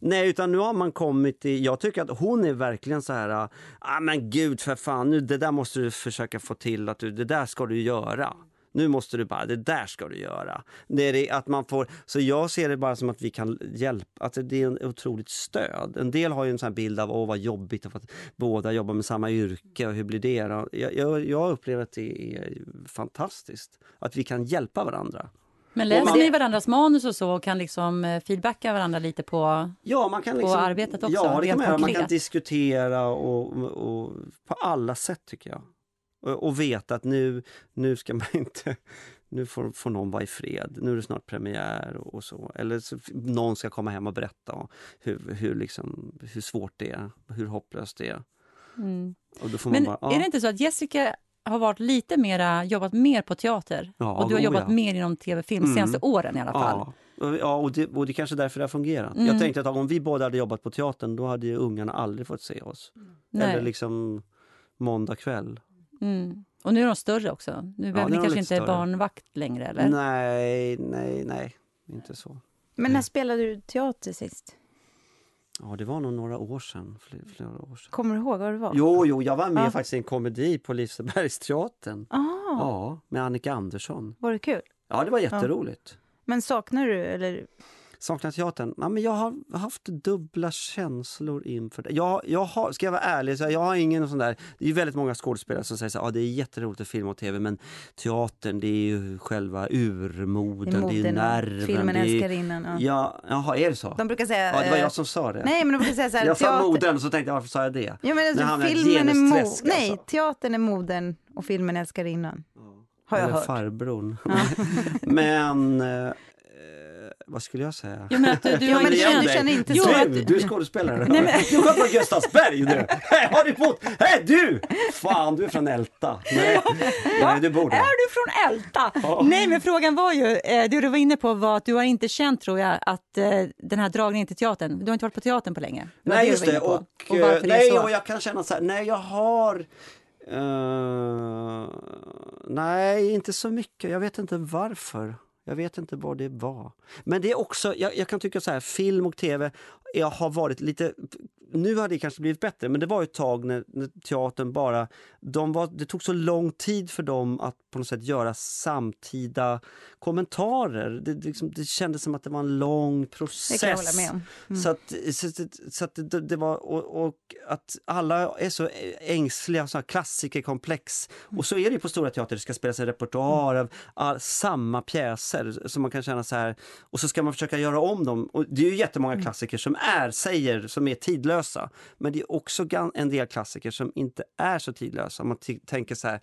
Nej, utan nu har man kommit till... Jag tycker att hon är verkligen så här... Ah, men gud för fan, nu, det där måste du försöka få till. att du, Det där ska du göra. Nu måste du bara, det där ska du göra. Det är det, att man får, så jag ser det bara som att vi kan hjälpa, att alltså, det är en otroligt stöd. En del har ju en sån bild av åh vad jobbigt att båda jobbar med samma yrke och hur blir det? Jag, jag, jag upplever att det är fantastiskt att vi kan hjälpa varandra. Men läser man, ni varandras manus och så och kan liksom eh, feedbacka varandra lite på, ja, man kan liksom, på arbetet också? Ja, det kan man, man kan diskutera och, och, på alla sätt tycker jag. Och, och veta att nu, nu ska man inte nu får, får någon vara i fred, nu är det snart premiär och, och så. Eller så, någon ska komma hem och berätta hur, hur, liksom, hur svårt det är, hur hopplöst det är. Mm. Men bara, ja. är det inte så att Jessica har varit lite mera, jobbat mer på teater ja, och du har jobbat ja. mer inom tv-film mm. senaste åren i alla fall. Ja, ja och, det, och det är kanske därför det har fungerat. Mm. Jag tänkte att om vi båda hade jobbat på teatern då hade ju ungarna aldrig fått se oss. Nej. Eller liksom måndag kväll. Mm. Och nu är de större också. Nu behöver ni kanske inte större. barnvakt längre? eller? Nej, nej, nej. Inte så. Men när spelade du teater sist? Ja, det var nog några år sedan. Flera, flera år sedan. Kommer du ihåg vad det var? Jo, jo jag var med ja. faktiskt i en komedi på Lisebergsteatern. Ah. Ja, med Annika Andersson. Var det kul? Ja, det var jätteroligt. Ja. Men saknar du, eller Saknar teatern? Ja, men jag har haft dubbla känslor inför det. Jag, jag har, ska jag vara ärlig, så jag har ingen sån där... Det är väldigt många skådespelare som säger att ah, det är jätteroligt att filma och tv men teatern det är ju själva urmoden, det är, det är nerven. Filmen Älskarinnan. Ja. ja, jaha, är det så? De brukar säga... Ja, det var jag som sa det. Nej, men de brukar säga så här, jag sa moden så tänkte jag varför sa jag det? Ja, men alltså, filmen är mo- Nej, teatern är moden och filmen Älskarinnan. Ja. Har jag Eller hört. farbrorn. Men eh, vad skulle jag säga? Ja, men att du, du Ja, men du känt... känner inte Jo, så. att- Du, du är skådespelare. Nej, men- Du kommer från Gustavsberg du! Hej, har du bott? Hej du! Fan, du är från Älta. Nej, Nej du bor där. Är du från Älta? Ja. Nej, men frågan var ju, eh, det du var inne på var att du har inte känt, tror jag, att eh, den här dragningen till teatern, du har inte varit på teatern på länge. Nej du just det. Och, och varför eh, det nej, och jag kan känna så här, nej jag har eh, Nej, inte så mycket. Jag vet inte varför. Jag vet inte vad det var. Men det är också, jag, jag kan tycka så här, film och tv jag har varit lite... Nu har det kanske blivit bättre, men det var ett tag när, när teatern bara... De var, det tog så lång tid för dem att på något sätt göra samtida kommentarer. Det, det, liksom, det kändes som att det var en lång process. Det kan jag hålla med om. Mm. Så att, så, så, att det, det var, och, och att alla är så ängsliga, så här klassikerkomplex. Och så är det ju på Stora Teatern, det ska spelas en repertoar av all, samma pjäser. Så man kan känna så här, och så ska man försöka göra om dem. Och det är ju jättemånga klassiker som är, säger, som är tidlösa. Men det är också en del klassiker som inte är så tidlösa. Man tänker så här,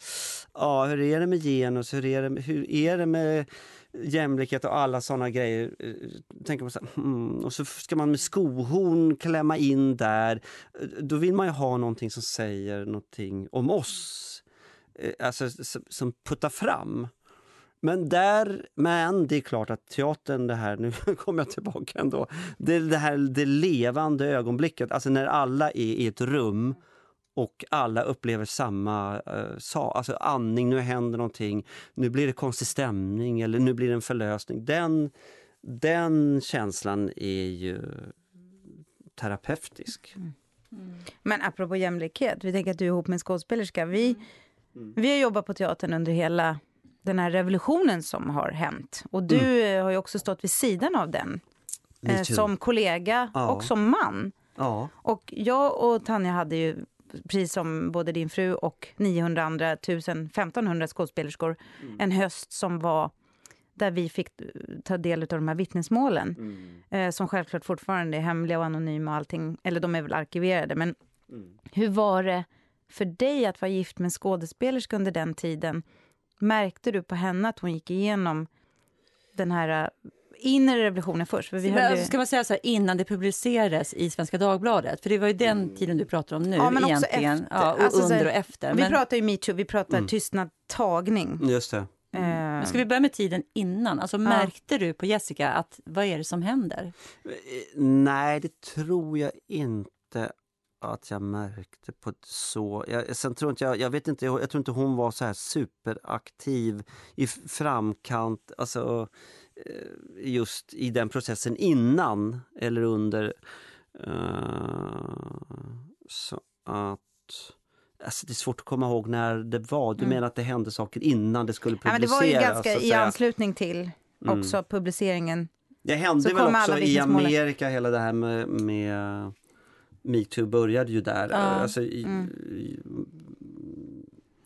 ja hur är det med genus, hur är det med, hur är det med jämlikhet och alla såna grejer. Eh, tänker man så här, hmm, och så ska man med skohorn klämma in där. Eh, då vill man ju ha någonting som säger någonting om oss. Eh, alltså som puttar fram. Men där, men det är klart att teatern, det här, nu kommer jag tillbaka ändå, det, det här det levande ögonblicket, alltså när alla är i ett rum och alla upplever samma uh, sak, alltså andning, nu händer någonting, nu blir det konstig stämning eller nu blir det en förlösning. Den, den känslan är ju terapeutisk. Men apropå jämlikhet, vi tänker att du är ihop med en skådespelerska. Vi, vi har jobbat på teatern under hela den här revolutionen som har hänt. Och du eh, har ju också stått vid sidan av den. Eh, som kollega Ja. och som man. Ja. Och jag och Tanja hade ju, precis som både din fru och 900 andra, 1000, 1500 skådespelerskor, en höst som var där vi fick ta del av de här vittnesmålen. Eh, som självklart fortfarande är hemliga och anonyma och allting, eller de är väl arkiverade. Men hur var det för dig att vara gift med en skådespelerska under den tiden? Märkte du på henne att hon gick igenom den här eh, inre revolutionen först? För vi Men, höll alltså, ju... Ska man säga så här, innan det publicerades i Svenska Dagbladet? För det var ju den tiden du pratar om nu Ja, men också egentligen. efter. Ja, och Alltså, så under och efter. Vi Men, pratar ju metoo, vi pratar tystnad tagning. Just det. Eh, men ska vi börja med tiden innan? Alltså, märkte du på Jessica att vad är det som händer? Eh, Nej, det tror jag inte att jag märkte på så... Jag, sen tror inte jag, jag vet inte, jag tror inte hon var så här superaktiv i framkant, alltså eh, just i den processen innan eller under. Eh, så att... Alltså det är svårt att komma ihåg när det var. Du menar att det hände saker innan det skulle ja, men det publiceras? var ju ganska i anslutning till också publiceringen. Det hände Så väl också i. Amerika, hela det här med, med metoo började ju där. Ja. Alltså, i, Mm. i,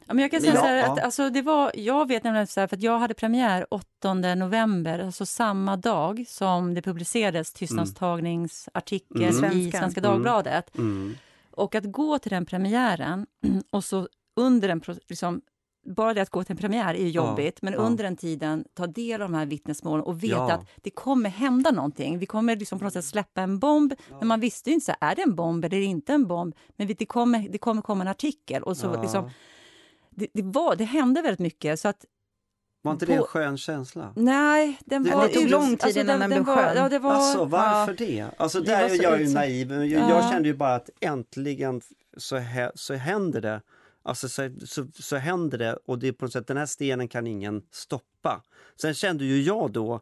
Ja, men jag kan säga Ja, så här, ja. att, alltså, det var, jag vet nämligen så här, för att jag hade premiär 8 november, alltså samma dag som det publicerades tystnadstagningsartikel Mm. i. Svenska Mm. Dagbladet. mm, Och att gå till den premiären och så under en... pro- Liksom, bara det att gå till en premiär är ju Ja, jobbigt, men ja. under den tiden ta del av de här vittnesmålen och veta Ja. att det kommer hända någonting. Vi kommer liksom på något sätt släppa en bomb, men man visste ju inte så här, är det en bomb eller det inte en bomb. Men det kommer, det kommer komma en artikel. Och så ja. liksom, det, det, var, det hände väldigt mycket. Så att, var inte det en på- skön känsla? nej, den Det- var... det tog ut- lång tid innan den blev var, skön. Ja, det var, Alltså varför ja, det? Alltså Det där var så är jag ju naiv. Jag, Ja. jag kände ju bara att äntligen så, hä, så händer det. Alltså så, så, så händer det och det är på något sätt, den här stenen kan ingen stoppa. Sen kände ju jag då eh,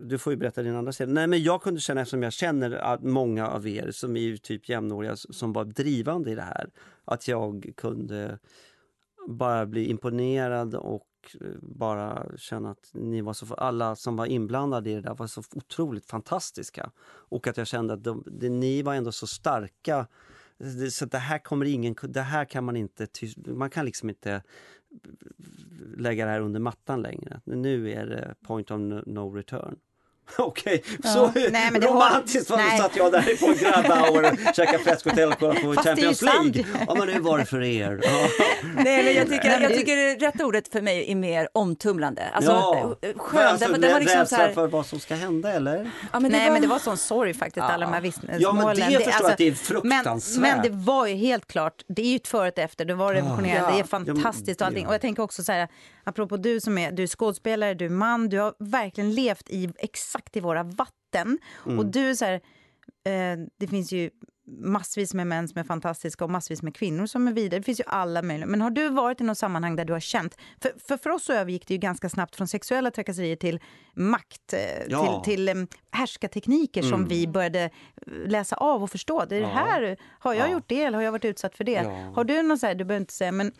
du får ju berätta din andra sida. Nej men jag kunde känna, eftersom jag känner att många av er som är ju typ jämnåriga som var drivande i det här, att jag kunde bara bli imponerad och eh, bara känna att ni var så, alla som var inblandade i det där var så otroligt fantastiska. Och att jag kände att de, de, ni var ändå så starka. Så det här kommer ingen, det här kan man inte, man kan liksom inte lägga det här under mattan längre. Nu är det point of no return. Okej, okay. så Nej, men romantiskt var, satt jag där på Grabauer och käkade fläskhotell och kollade på Fast Champions League. Ja, men hur var det för er? Ja. Nej, men jag tycker, jag tycker rätt ordet för mig är mer omtumlande. Alltså, ja. skönt. Alltså, det var liksom så här... för vad som ska hända, eller? Ja, men Nej, var... men det var sån sorg faktiskt, ja. alla de här vittnesmålen. Ja, men det, jag förstår alltså, att det är fruktansvärt. Men, men, det var ju helt klart, det är ju ett före och efter, det var revolutionerande, ja. det är fantastiskt och allting. Och jag tänker också så här, apropå du som är, du är skådespelare, du är man, du har verkligen levt i exakt i våra vatten. Mm. Och du så här, eh, det finns ju massvis med män som är fantastiska och massvis med kvinnor som är vidare. Det finns ju alla möjliga. Men har du varit i något sammanhang där du har känt... För, för, för oss så övergick det ju ganska snabbt från sexuella trakasserier till makt, eh, ja. till, till um, härskartekniker mm. som vi började eh, läsa av och förstå. Det, ja. här, har jag ja. gjort det eller har jag varit utsatt för det? Har du något så här, du behöver inte säga, men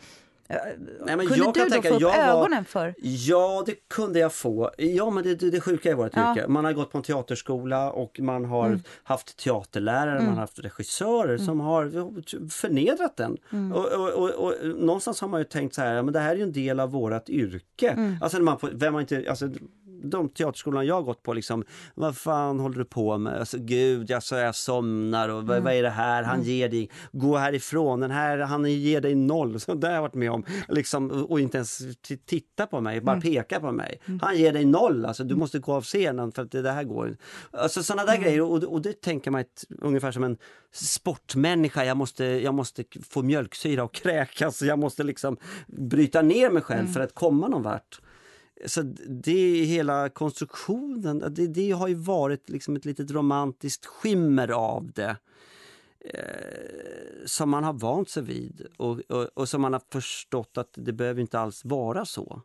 Nej, men kunde jag du då tänka, få upp ögonen för? Ja, det kunde jag få. Ja, men det, det, det sjuka i vårt ja. yrke. Man har gått på en teaterskola och man har mm. haft teaterlärare, mm. man har haft regissörer mm. som har förnedrat den. Mm. Och, och, och, och, någonstans har man ju tänkt så här, men det här är ju en del av vårt yrke. Mm. Alltså, man, vem har inte, alltså, de teaterskolan jag har gått på, liksom, vad fan håller du på med? Alltså, Gud, jag, så jag somnar och mm. vad, är det här? Han mm. ger dig, gå härifrån, den här, han ger dig noll. Så det har jag varit med om. Liksom, och inte ens titta på mig, bara mm. peka på mig. Mm. Han ger dig noll, alltså, du måste gå av scenen för att det, det här går Alltså sådana där mm. grejer och, och det tänker man ett, ungefär som en sportmänniska, jag måste, jag måste få mjölksyra och kräkas, jag måste liksom bryta ner mig själv mm. för att komma någon vart. Så det hela konstruktionen, det, det har ju varit liksom ett litet romantiskt skimmer av det. Eh, som man har vant sig vid och, och, och, som man har förstått att det behöver inte alls vara så.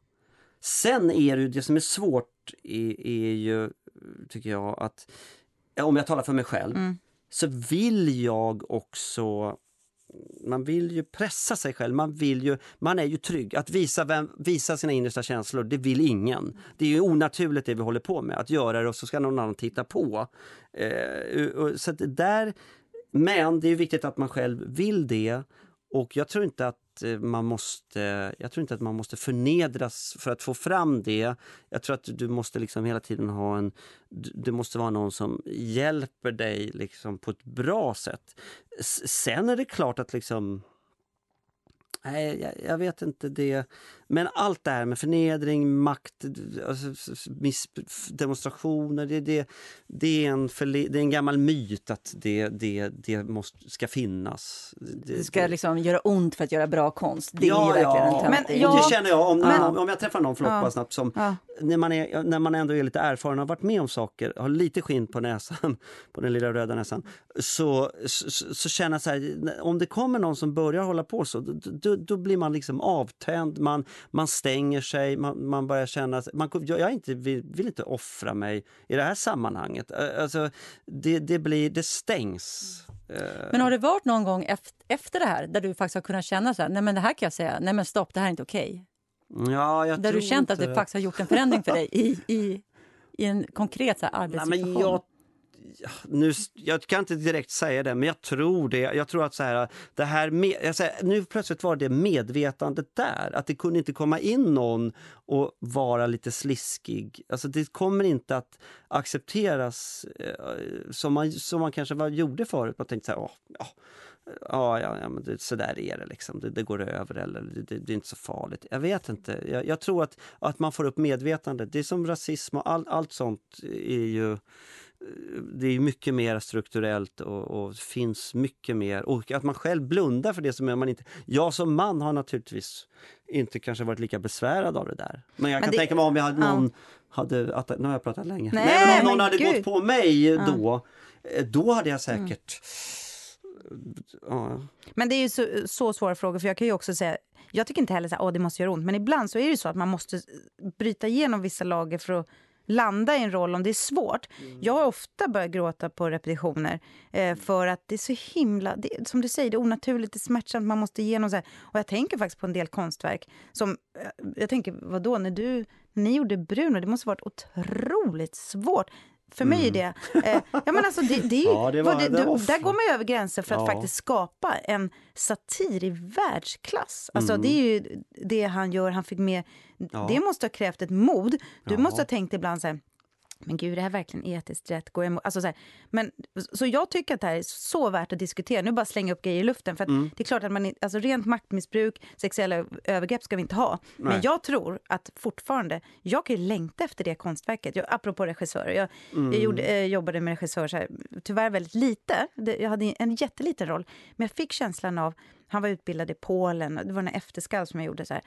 Sen är det det som är svårt är, är ju, tycker jag, att om jag talar för mig själv, mm. så vill jag också man vill ju pressa sig själv, man, vill ju, man är ju trygg. Att visa, vem, visa sina innersta känslor, det vill ingen. Det är ju onaturligt det vi håller på med, att göra det och så ska någon annan titta på. Eh, så där, men det är viktigt att man själv vill det och jag tror inte att Eh, man måste, jag tror inte att man måste förnedras för att få fram det. Jag tror att du måste liksom hela tiden ha en... Det måste vara någon som hjälper dig liksom på ett bra sätt. Sen är det klart att liksom Nej, jag, jag, vet inte det. Men allt det här med förnedring, makt, alltså, demonstrationer, det, det, det, är en det är en gammal myt att det, det, det måste, ska finnas. Det, det ska liksom göra ont för att göra bra konst. Det ja, är verkligen ja. en men, ja, Det känner jag om, men, om jag träffar någon, förlåt ja, bara snabbt, som ja. när, man är, när man ändå är lite erfaren och har varit med om saker, har lite skinn på näsan, på den lilla röda näsan, så, så, så känner jag så här, om det kommer någon som börjar hålla på så, då, då, då blir man liksom avtänd, man, man stänger sig, man, man börjar känna att man, jag inte, vill, vill, inte offra mig i det här sammanhanget. Alltså, det, det, blir, det stängs. Men har det varit någon gång efter, det här där du faktiskt har kunnat känna så här, nej men det här kan jag säga, nej men stopp, det här är inte okej? Ja, där du känt att det faktiskt har gjort en förändring för dig i, i, i en konkret så här, arbetssituation? Nej, men jag nu, jag kan inte direkt säga det, men jag tror det. Jag tror att så här, det här med, jag säger, nu plötsligt var det medvetandet där. Att det kunde inte komma in någon och vara lite sliskig. Alltså det kommer inte att accepteras eh, som, man, som man kanske var, gjorde förut. Man tänkte så här, åh, ja, ja, ja, ja men det, så där är det liksom. Det, det går över eller det, det, är inte så farligt. Jag vet inte. Jag, jag, tror att, att man får upp medvetandet. Det är som rasism och all, allt sånt är ju det är mycket mer strukturellt och, och, finns mycket mer. Och att man själv blundar för det som man inte... Jag som man har naturligtvis inte kanske varit lika besvärad av det där. Men jag men kan det, tänka mig om jag hade någon... Ja. Hade, att, nu har jag pratat länge. Nej, Nej men om någon hade Gud. gått på mig ja. då, eh, då hade jag säkert... Mm. Ja. Men det är ju så, så svåra frågor, för jag kan ju också säga jag tycker inte heller att det måste göra ont, men ibland så är det så att man måste bryta igenom vissa lager för att landa i en roll om det är svårt. Mm. Jag har ofta börjat gråta på repetitioner eh, för att det är så himla, det, som du säger, det är onaturligt, det är smärtsamt, man måste igenom så här. Och jag tänker faktiskt på en del konstverk som, eh, jag tänker, vadå, när du, när ni gjorde Bruno, det måste varit otroligt svårt. För mig är mm. det... Eh, ja, men alltså det, det, ja, det, var, det, det där går man över gränsen för att ja. faktiskt skapa en satir i världsklass. Alltså mm. Det är ju det han gör. Han fick med, ja. Det måste ha krävt ett mod. Du måste ha tänkt ibland så här, men gud, är det här verkligen etiskt rätt? Går emot? Alltså så, här, men, så jag tycker att det här är så värt att diskutera. Nu bara slänga upp grejer i luften. För mm. Det är klart att man, alltså rent maktmissbruk, sexuella övergrepp ska vi inte ha. Nej. Men jag tror att fortfarande, jag kan ju längta efter det konstverket. Jag, apropå regissörer, jag, mm. jag gjorde, eh, jobbade med regissörer så här, tyvärr väldigt lite. Det, jag hade en jätteliten roll. Men jag fick känslan av, han var utbildad i Polen, det var en efterskall som jag gjorde. så här,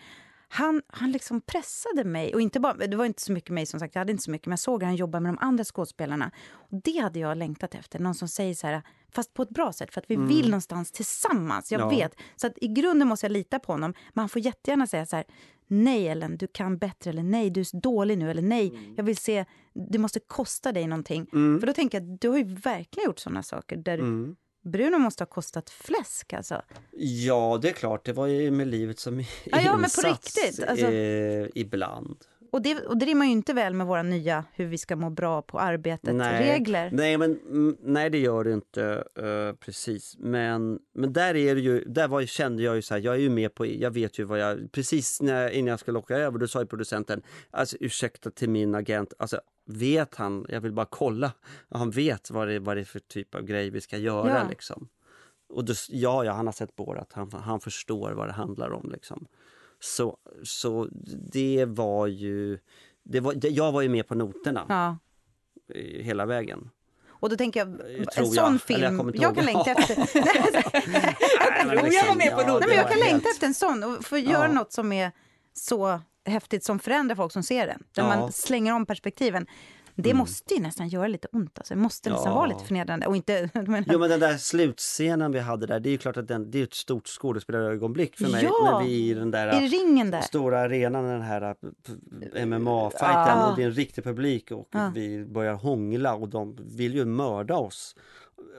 han, han liksom pressade mig. Och inte bara, det var inte så mycket mig, som sagt, jag hade inte så mycket, men jag såg att han jobbade med de andra skådespelarna. Och det hade jag längtat efter, någon som säger så här, fast på ett bra sätt, för att vi mm. vill någonstans tillsammans. Jag ja. vet. Så att i grunden måste jag lita på honom, men han får jättegärna säga så här, nej Ellen, du kan bättre, eller nej, du är dålig nu, eller nej, mm. jag vill se, det måste kosta dig någonting. Mm. För då tänker jag, du har ju verkligen gjort sådana saker där mm. Bruno måste ha kostat fläsk alltså. Ja, det är klart. Det var ju med livet som ja, ja, men på riktigt. Alltså, eh, ibland. Och det, och det rimmar ju inte väl med våra nya hur vi ska må bra på arbetet-regler. Nej, men, mm, nej, det gör det inte uh, precis. Men, men där, är det ju, där var, kände jag ju så här, jag är ju med på, jag vet ju vad jag, precis när, innan jag skulle åka över, då sa ju producenten, alltså ursäkta till min agent, alltså vet han, jag vill bara kolla, han vet vad det, vad det är för typ av grej vi ska göra ja. liksom. Och då, ja, ja, han har sett Borat, han, han förstår vad det handlar om liksom. Så, så det var ju... Det var, jag var ju med på noterna ja. hela vägen. Och då tänker jag, en sån jag. film, jag, jag kan längta efter... jag tror jag var med på noterna. jag kan längta efter en sån och få ja. göra något som är så häftigt som förändrar folk som ser den. Där ja. man slänger om perspektiven. Det mm. måste ju nästan göra lite ont. Alltså. Det måste nästan ja. vara lite förnedrande. Och inte, men... Jo, men den där slutscenen vi hade där, det är ju klart att den, det är ett stort skådespelarögonblick för mig. Ja. När vi är i den där I ringen där. stora arenan, den här äh, MMA-fighten. Ja. Och det är en riktig publik och ja. vi börjar hångla och de vill ju mörda oss.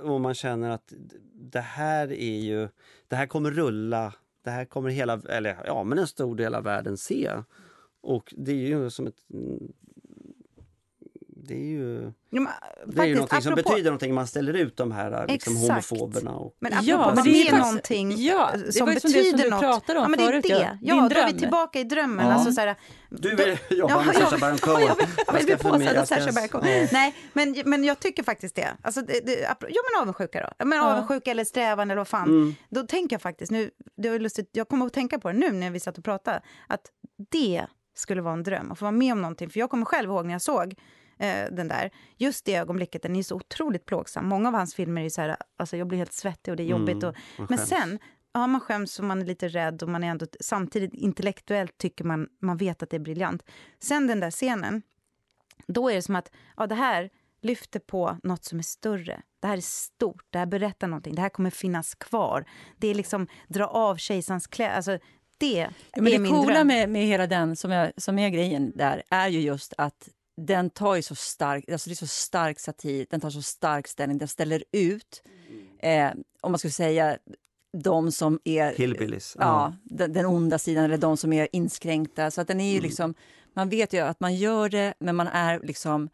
Och man känner att det här är ju, det här kommer rulla det här kommer hela, eller ja, men en stor del av världen se. Och det är ju som ett det är ju, ja, men, det är ju någonting apropå, som betyder någonting. Man ställer ut de här liksom, homofoberna. Och, men apropå ja, men det är ju någonting ja, det som betyder som något. Pratade om ja, men det är det. Ja, då är vi tillbaka i drömmen. Ja. Alltså, så här, du vill jobba ja, med Sacha Baron Cohen. Ja, jag vill påstå att Sacha Baron Cohen. Nej, men, men jag tycker faktiskt det. Alltså, det, det ja, men avundsjuka då. Men avundsjuka eller strävan eller vad fan. Mm. Då tänker jag faktiskt, nu, det var lustigt, jag kommer att tänka på det nu när vi satt och pratade, att det skulle vara en dröm, att få vara med om någonting. För jag kommer själv ihåg när jag såg eh, den där. Just det ögonblicket, den är så otroligt plågsam. Många av hans filmer är så här, alltså jag blir helt svettig och det är jobbigt. Mm, och, men sen, ja man skäms och man är lite rädd och man är ändå samtidigt intellektuellt tycker man, man vet att det är briljant. Sen den där scenen, då är det som att, ja det här lyfter på något som är större. Det här är stort, det här berättar någonting, det här kommer finnas kvar. Det är liksom dra av kejsarens kläder. Alltså, det ja, men är det coola. Med, med hela den som, jag, som är grejen där är ju just att den tar ju så stark, alltså det är så stark satir, den tar så stark ställning, den ställer ut, eh, om man skulle säga de som är... Hillbillies. Ja, ja. Den, den, onda sidan, eller de som är inskränkta. Så att den är ju mm. liksom, man vet ju att man gör det, men man är liksom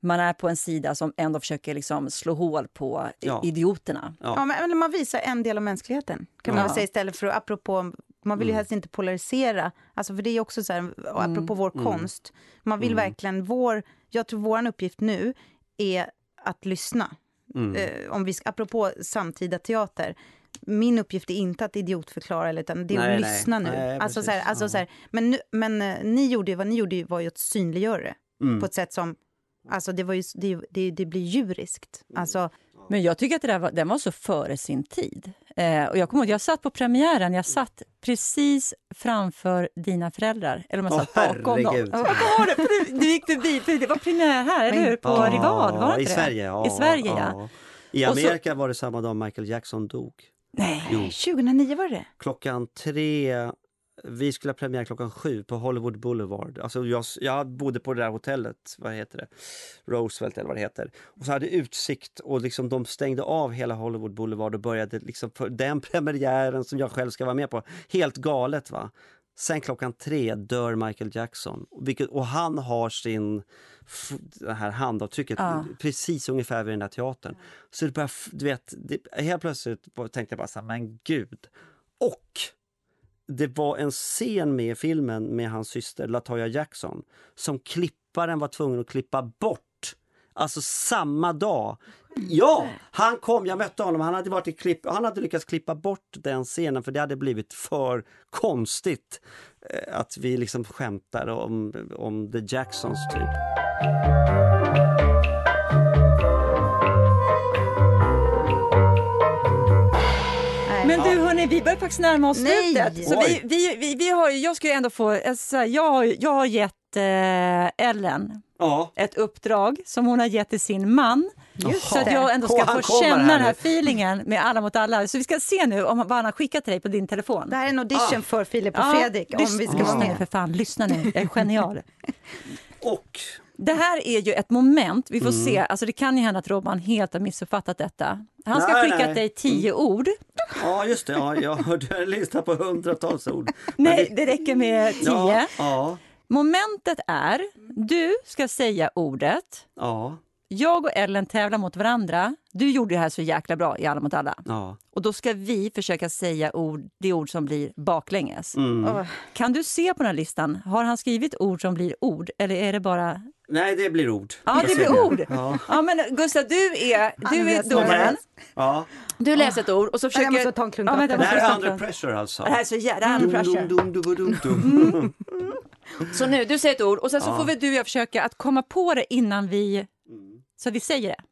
man är på en sida som ändå försöker liksom slå hål på ja. idioterna. Ja. ja. men man visar en del av mänskligheten, kan man säga istället för att, apropå man vill ju mm. helst inte polarisera, alltså för det är också så här, mm. apropå vår mm. konst, man vill verkligen, vår, jag tror vår uppgift nu är att lyssna. Mm. Eh, om vi, apropå samtida teater, min uppgift är inte att idiotförklara, utan det är nej, att lyssna nej. nu. Nej, alltså, så här, alltså, ja. så här, men nu, men uh, ni gjorde, vad ni gjorde var ju att synliggöra det mm. på ett sätt som Alltså det, var ju, det, det, det blir djuriskt. Alltså, men jag tycker att det där var, den var så före sin tid. Eh, och jag kommer ihåg, jag satt på premiären, jag satt precis framför dina föräldrar. Eller om jag satt oh, bakom dem. Vad var det? Du gick förbi, det var premiär här, eller hur? På ja, Rivad, var det i Sverige, ja, I Sverige, ja. ja. I Amerika så, var det samma dag Michael Jackson dog. Nej, jo. 2009 var det? Klockan tre vi skulle ha premiär klockan sju på Hollywood Boulevard. Alltså jag, jag bodde på det där hotellet, vad heter det? Roosevelt eller vad det heter. Och så hade utsikt och liksom de stängde av hela Hollywood Boulevard och började liksom för den premiären som jag själv ska vara med på. Helt galet va! Sen klockan tre dör Michael Jackson. Vilket, och han har sin det här handavtrycket ja. precis ungefär vid den där teatern. Så det börjar, du vet, det, helt plötsligt tänkte jag bara så här, men gud. Och det var en scen med i filmen med hans syster Latoya Jackson som klipparen var tvungen att klippa bort. Alltså samma dag. Ja, han kom, jag mötte honom, han hade, varit i klipp, han hade lyckats klippa bort den scenen för det hade blivit för konstigt. Eh, att vi liksom skämtar om, om The Jacksons typ. Men du hörni, vi börjar faktiskt närma oss Nej. slutet. Så vi, vi, vi, vi har, jag ska ju ändå få, alltså, jag, har- jag har gett eh, Ellen Ja, ett uppdrag som hon har gett till sin man. Just Så att jag ändå ska han få känna här den här nu. feelingen med Alla mot alla. Så vi ska se nu om vad han har skickat till dig på din telefon. Det här är en audition Ah. för Filip och Fredrik om vi ska vara lyssna nu med. för fan, lyssna nu, jag är genial. och Det här är ju ett moment, vi får Mm. se, alltså det kan ju hända att Robban helt har missuppfattat detta. Han ska Nej, skicka nej. Mm. dig tio ord. ja, just det, ja, jag hörde en lista på hundratals ord. Nej, det räcker med tio. Ja, ja, Momentet är, du ska säga ordet, ja, jag och Ellen tävlar mot varandra. Du gjorde det här så jäkla bra i Alla mot alla. ja. Och då ska vi försöka säga ord, det ord som blir baklänges. Mm. Åh, Kan du se på den här listan, har han skrivit ord som blir ord eller är det bara... Nej, det blir ord. Ja, Jag det blir ord. Ja. Ja, men Gustav, du är, du är domaren. Ja. Du läser ett ord och så Jag försöker... måste ta en klunk ja, vänta, jag Det här är under pressure alltså. Det här är så jävla under pressure. Dum, dum, dum, dum, dum. Så nu, du säger ett ord och sen så Ja. får vi du och jag försöka att komma på det innan vi... Så vi säger det.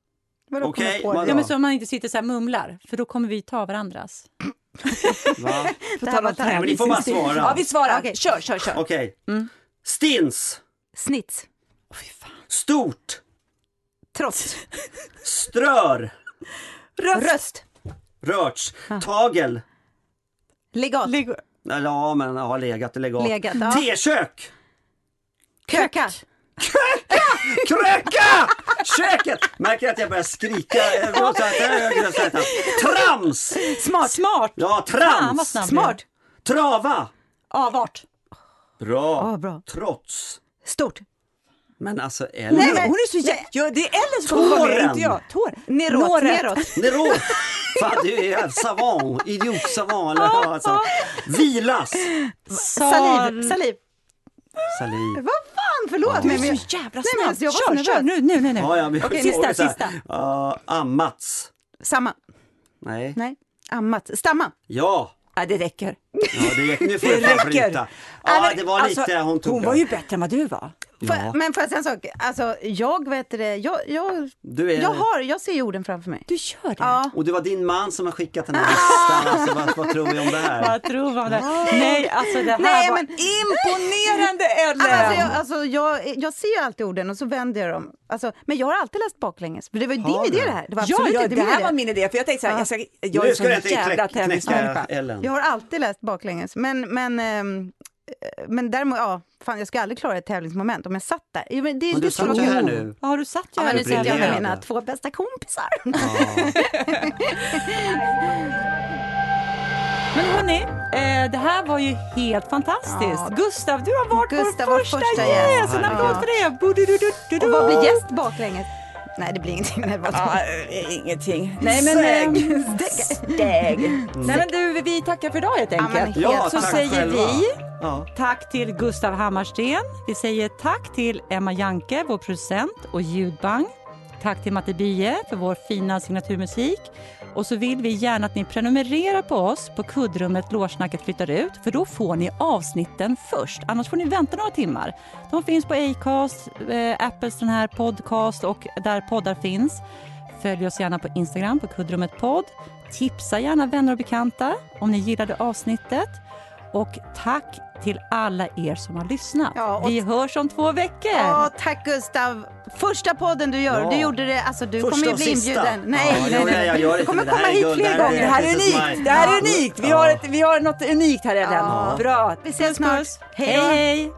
Vadå Okej, det? Ja, men så man inte sitter så här mumlar, för då kommer vi ta varandras. Va? Här var om tävling. Men ni får bara svara. Ja, vi svarar. Okej. Kör, kör, kör. Okej. Mm. Stins. Snits. Stort. Trots. Strör. Röst. Röst. Rörts. Tagel. Legat. Lägg- Ja, men har legat och legat. Legat, ja. T-kök. Kröka. Kröka! Köket! Märker att jag börjar skrika. högre, Trams! Smart. Smart. Ja, Fan, trams! är. Smart. Trava! Avart. Bra. Ja, bra. Trots. Stort. Men alltså, Hon, eller? är- hon är så jä... ja, Det är Ellen som kommer med, inte jag. Tår. Neråt. Neråt. Nero. Fan, du är savant. Idiot savant. Eller, alltså. Vilas. Saliv. Saliv. Saliv. Vad fan, förlåt Du mig. är så jävla Nej, men snabb. alltså, jag var så kör, kör, nervös. nu, nu, nu. nu. Ja, ja, men- Okej, sista, sista. Ja, ammats. Samma. Nej. Nej. Ammat. Stamma. Ja. Ja, det räcker. Ja det räcker. Nu får Det du räcker. Ja, det var lite alltså, hon tog. Hon var ju bättre än vad du var. Får, Ja. Men får jag säga en sak? Alltså, jag vet det, jag, jag, Du är... jag, har, jag ser jorden framför mig. Du gör det. Ja. Och det var din man som har skickat den här listan. Alltså, vad, vad tror vi om det här? Vad tror man det? Nej, alltså det här Nej, var men- imponerande Ellen! Alltså, jag, alltså, jag, jag ser alltid orden och så vänder jag dem. Alltså, men jag har alltid läst baklänges. För det var ju din idé det här. Det var ja, absolut ja, inte det min här idé. var min idé. För jag tänkte så här, Ja. jag, ska, jag är nu så ska du inte jävla tävlingsmänniska. Jag har alltid läst baklänges. Men, men, eh, men däremot, ja, fan, jag ska aldrig klara ett tävlingsmoment om jag satt där. Jo, Men det, Men du satt ju jag- här nu. Ja, du satt ju Ja, här men nu sitter jag med mina två bästa kompisar. Men hörni, eh, det här var ju helt fantastiskt. Ja. Gustav, du har varit Gustav, vår vår första, första gäst. gäst. En Ja, applåd för det. Och vad blir gäst baklänges? Nej, det blir ingenting. Nej, vad Ja, eh, ingenting. Nej, men... Steg. Steg. Nej, men du, vi tackar för idag helt enkelt. helt Ja, Så tack säger själva. vi Ja. tack till Gustav Hammarsten. Vi säger tack till Emma Janke, vår producent och ljudbang. Tack till Matte Bie för vår fina signaturmusik. Och så vill vi gärna att ni prenumererar på oss på kuddrummet Lårsnacket flyttar ut, för då får ni avsnitten först. Annars får ni vänta några timmar. De finns på Acast, eh, Apples den här podcast och där poddar finns. Följ oss gärna på Instagram på kuddrummet podd. Tipsa gärna vänner och bekanta om ni gillade avsnittet. Och tack till alla er som har lyssnat. Ja, och- Vi hörs om två veckor. Ja, tack Gustav. Första podden du gör. Ja. Du gjorde det, alltså du Första kommer ju och bli sista. inbjuden. Nej, Ja, nej, nej. jag gör Du kommer komma är hit guld. fler gånger. Det här är unikt. Det här är unikt. Vi Ja. har, ett, vi har något unikt här Ellen. Ja. Bra. Vi ses snart. hej. hej.